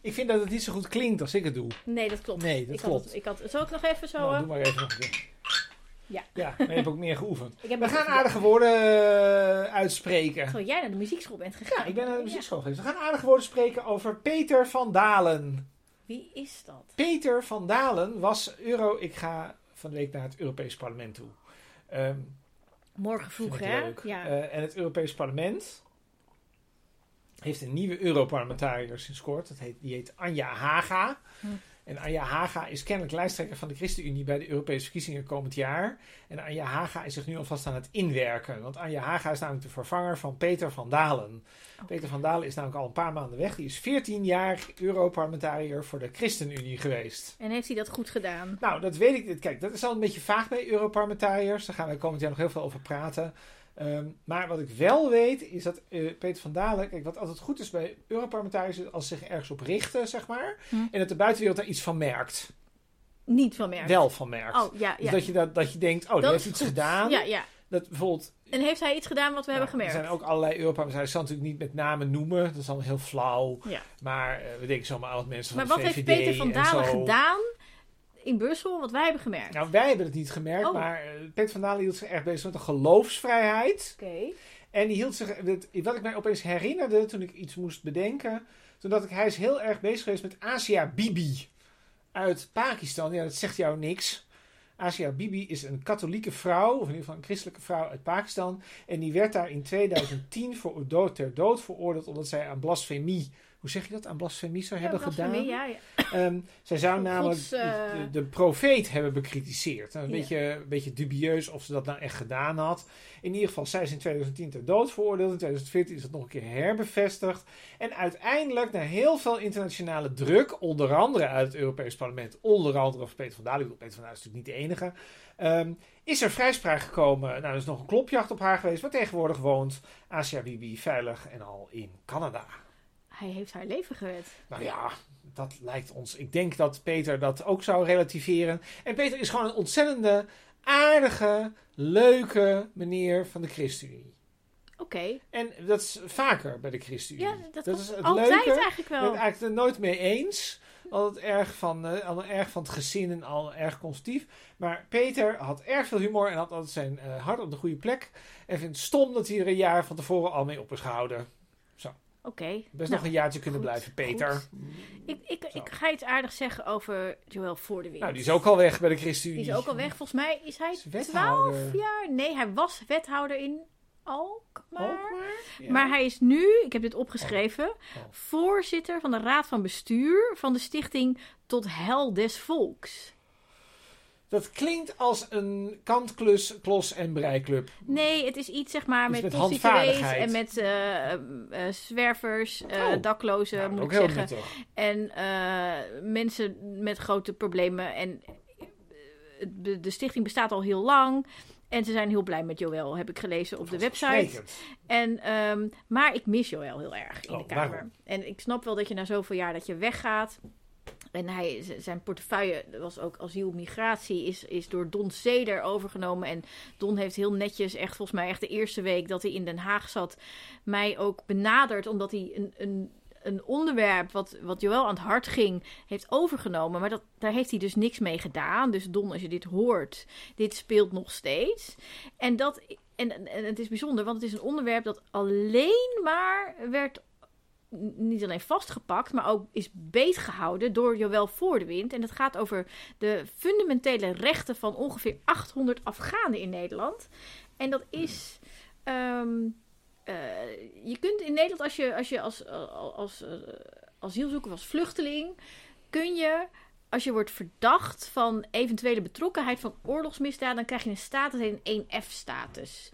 ik vind dat het niet zo goed klinkt als ik het doe. Nee, dat klopt. Nee, dat ik klopt. Had het, ik had, zal ik nog even zo... Nou, eh, doe maar even. Ja. Ja, maar je hebt ook meer geoefend. We gaan aardige woorden eh, uitspreken. Terwijl jij naar de muziekschool bent gegaan. Ja, ik ben naar de muziekschool geweest. We gaan aardige woorden spreken over Peter van Dalen. Wie is dat? Peter van Dalen was euro... Ik ga van de week naar het Europees Parlement toe. Ehm, Morgen vroeg, hè? leuk. Ja. Eh, en het Europees Parlement heeft een nieuwe Europarlementariër sinds kort. Dat heet, die heet Anja Haga. Hm. En Anja Haga is kennelijk lijsttrekker van de ChristenUnie bij de Europese verkiezingen komend jaar. En Anja Haga is zich nu alvast aan het inwerken. Want Anja Haga is namelijk de vervanger van Peter van Dalen. Oh. Peter van Dalen is namelijk al een paar maanden weg. Die is 14 jaar Europarlementariër voor de ChristenUnie geweest. En heeft hij dat goed gedaan? Nou, dat weet ik. Kijk, dat is al een beetje vaag bij Europarlementariërs. Daar gaan we komend jaar nog heel veel over praten. Ehm, maar wat ik wel weet, is dat eh, Peter van Dalen... Kijk, wat altijd goed is bij Europarlementariërs... is als ze zich ergens op richten, zeg maar... Hm. en dat de buitenwereld daar iets van merkt. Niet van merk. Wel van merkt. Oh, ja, Dus ja. dat je, dat, dat je denkt, oh, die Dat heeft is iets goed. gedaan. Ja, ja. Dat bijvoorbeeld... En heeft hij iets gedaan wat we nou, hebben Er gemerkt? zijn ook allerlei Europarlementariërs... Ik zal natuurlijk niet met namen noemen. Dat is allemaal heel flauw. Ja. Maar eh, we denken zomaar aan wat mensen Maar van wat de heeft VVD Peter van en Dalen gedaan in Brussel wat wij hebben gemerkt? Nou, wij hebben het niet gemerkt, Oh. maar eh, Peter van Dalen hield zich erg bezig met de geloofsvrijheid. Oké. En die hield zich, wat ik mij opeens herinnerde toen ik iets moest bedenken, toen dat ik, hij is heel erg bezig geweest met Asia Bibi uit Pakistan. Ja, dat zegt jou niks. Asia Bibi is een katholieke vrouw, of in ieder geval een christelijke vrouw uit Pakistan. En die werd daar in 2010 voor dood, ter dood veroordeeld omdat zij aan blasfemie, hoe zeg je dat, aan blasfemie zou hebben gedaan. Ja, ja. Ehm, zij zou Gods, namelijk eh, de, de profeet hebben bekritiseerd. Een beetje, een beetje dubieus of ze dat nou echt gedaan had. In ieder geval, zij is in 2010 ter dood veroordeeld. In 2014 is dat nog een keer herbevestigd. En uiteindelijk, na heel veel internationale druk, onder andere uit het Europees Parlement, onder andere van Peter van Dalen, Peter van Dalen is natuurlijk niet de enige, ehm, is er vrijspraak gekomen. Nou, er is nog een klopjacht op haar geweest, maar tegenwoordig woont Asia Bibi veilig en al in Canada. Hij heeft haar leven gered. Nou ja, dat lijkt ons. Ik denk dat Peter dat ook zou relativeren. En Peter is gewoon een ontzettende aardige, leuke meneer van de ChristenUnie. Oké. En dat is vaker bij de ChristenUnie. Ja, dat, dat was is het altijd leuke. eigenlijk Ik ben wel. het eigenlijk er nooit mee eens. altijd erg van, eh, al erg van het gezin en al erg constructief. Maar Peter had erg veel humor en had altijd zijn eh, hart op de goede plek. En vindt het stom dat hij er een jaar van tevoren al mee op is gehouden. Oké. Best Nou, nog een jaartje kunnen goed, blijven, Peter. goed. Ik, ik, Zo. ik ga iets aardigs zeggen over Joël voor de wind. Nou, die is ook al weg bij de ChristenUnie. Die is ook al weg. Volgens mij is hij Is 12 wethouder. jaar. Nee, hij was wethouder in Alkmaar. Ook maar? Ja. Maar hij is nu, ik heb dit opgeschreven, Oh. voorzitter van de raad van bestuur van de stichting Tot Hel des Volks. Dat klinkt als een kantklus, klos en breiklub. Nee, het is iets zeg maar met, met handvaardigheid. en met eh, eh, zwervers, eh, Oh. daklozen Nou, moet ik zeggen. nuttig. En mensen met grote problemen. En de, de stichting bestaat al heel lang. En ze zijn heel blij met Joël, heb ik gelezen op de website. En, ehm, maar ik mis Joël heel erg in Oh, de kamer. waarom? En ik snap wel dat je na zoveel jaar dat je weggaat. En hij, zijn portefeuille was ook asiel, migratie, is, is door Don Zeder overgenomen. En Don heeft heel netjes, echt volgens mij echt de eerste week dat hij in Den Haag zat, mij ook benaderd. Omdat hij een, een, een onderwerp wat, wat Joël aan het hart ging, heeft overgenomen. Maar dat, daar heeft hij dus niks mee gedaan. Dus Don, als je dit hoort, dit speelt nog steeds. En, dat, en, en het is bijzonder, want het is een onderwerp dat alleen maar werd niet alleen vastgepakt, maar ook is beetgehouden door Joël voor de wind. En het gaat over de fundamentele rechten van ongeveer 800 Afghanen in Nederland. En dat is. ehm, eh, je kunt in Nederland, als je als, je als, als, als eh, asielzoeker, als vluchteling, kun je. Als je wordt verdacht van eventuele betrokkenheid van oorlogsmisdaden, dan krijg je een status, een 1F-status.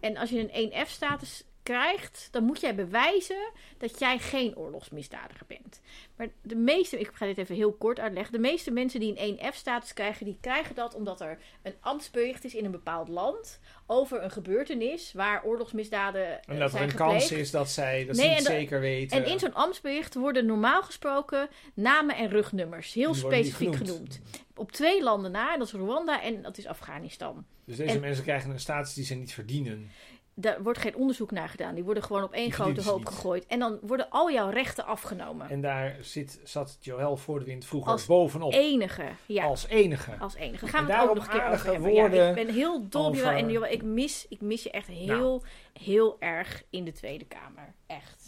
En als je een 1F-status krijgt, dan moet jij bewijzen dat jij geen oorlogsmisdadiger bent. Maar de meeste, ik ga dit even heel kort uitleggen. De meeste mensen die een 1F-status krijgen, die krijgen dat omdat er een ambtsbericht is in een bepaald land over een gebeurtenis waar oorlogsmisdaden eh, En dat er een gepleegd. kans is dat zij dat Nee, niet en zeker weten. En in zo'n ambtsbericht worden normaal gesproken namen en rugnummers heel specifiek genoemd. genoemd. Op twee landen na, dat is Rwanda en dat is Afghanistan. Dus deze en- mensen krijgen een status die ze niet verdienen. Daar wordt geen onderzoek naar gedaan. Die worden gewoon op één grote hoop niet. gegooid. En dan worden al jouw rechten afgenomen. En daar zit, zat Joël voor de wind vroeger Als bovenop. enige. Ja, Als enige. als enige. Gaan En we het ook nog een keer over hebben. Ja, ik ben heel dol over- Joël. En Joël, ik mis, ik mis je echt heel, heel erg in de Tweede Kamer. Echt.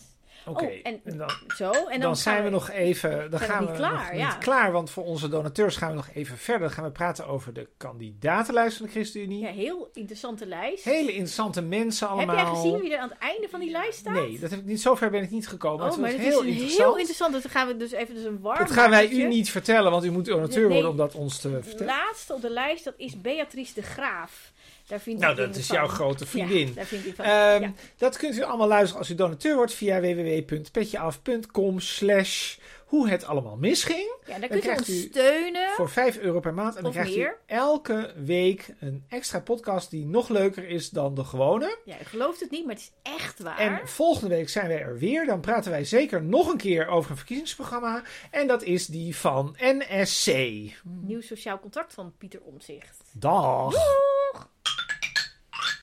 Oké. Oh, en- en dan, Zo, en dan, dan, zijn we nog even. Dan we gaan niet we klaar, nog ja. niet klaar. Want voor onze donateurs gaan we nog even verder. Dan gaan we praten over de kandidatenlijst van de ChristenUnie. Ja, heel interessante lijst. Hele interessante mensen Heb allemaal. jij gezien wie er aan het einde van die lijst staat? Nee, dat heb ik niet. Zover ben ik niet gekomen. Oh, het maar het heel is interessant. heel interessant. Dus dan gaan we dus even dus een warm Dat gaan wij u niet vertellen, want u moet donateur Nee. worden om dat ons te De vertellen. laatste op de lijst, dat is Beatrice de Graaf. Daar vind Nou, ik dat is van. jouw grote vriendin. Ja, daar vind ik van. Ehm, ja. Dat kunt u allemaal luisteren als u donateur wordt via www.petjeaf.com slash hoe het allemaal misging. ja, dan kunt u ons steunen. Voor 5 euro per maand. En dan krijgt meer. u elke week een extra podcast die nog leuker is dan de gewone. Ja, u gelooft het niet, maar het is echt waar. En volgende week zijn wij er weer. Dan praten wij zeker nog een keer over een verkiezingsprogramma. En dat is die van NSC. Nieuw sociaal contract van Pieter Omzicht. Dag. Doei!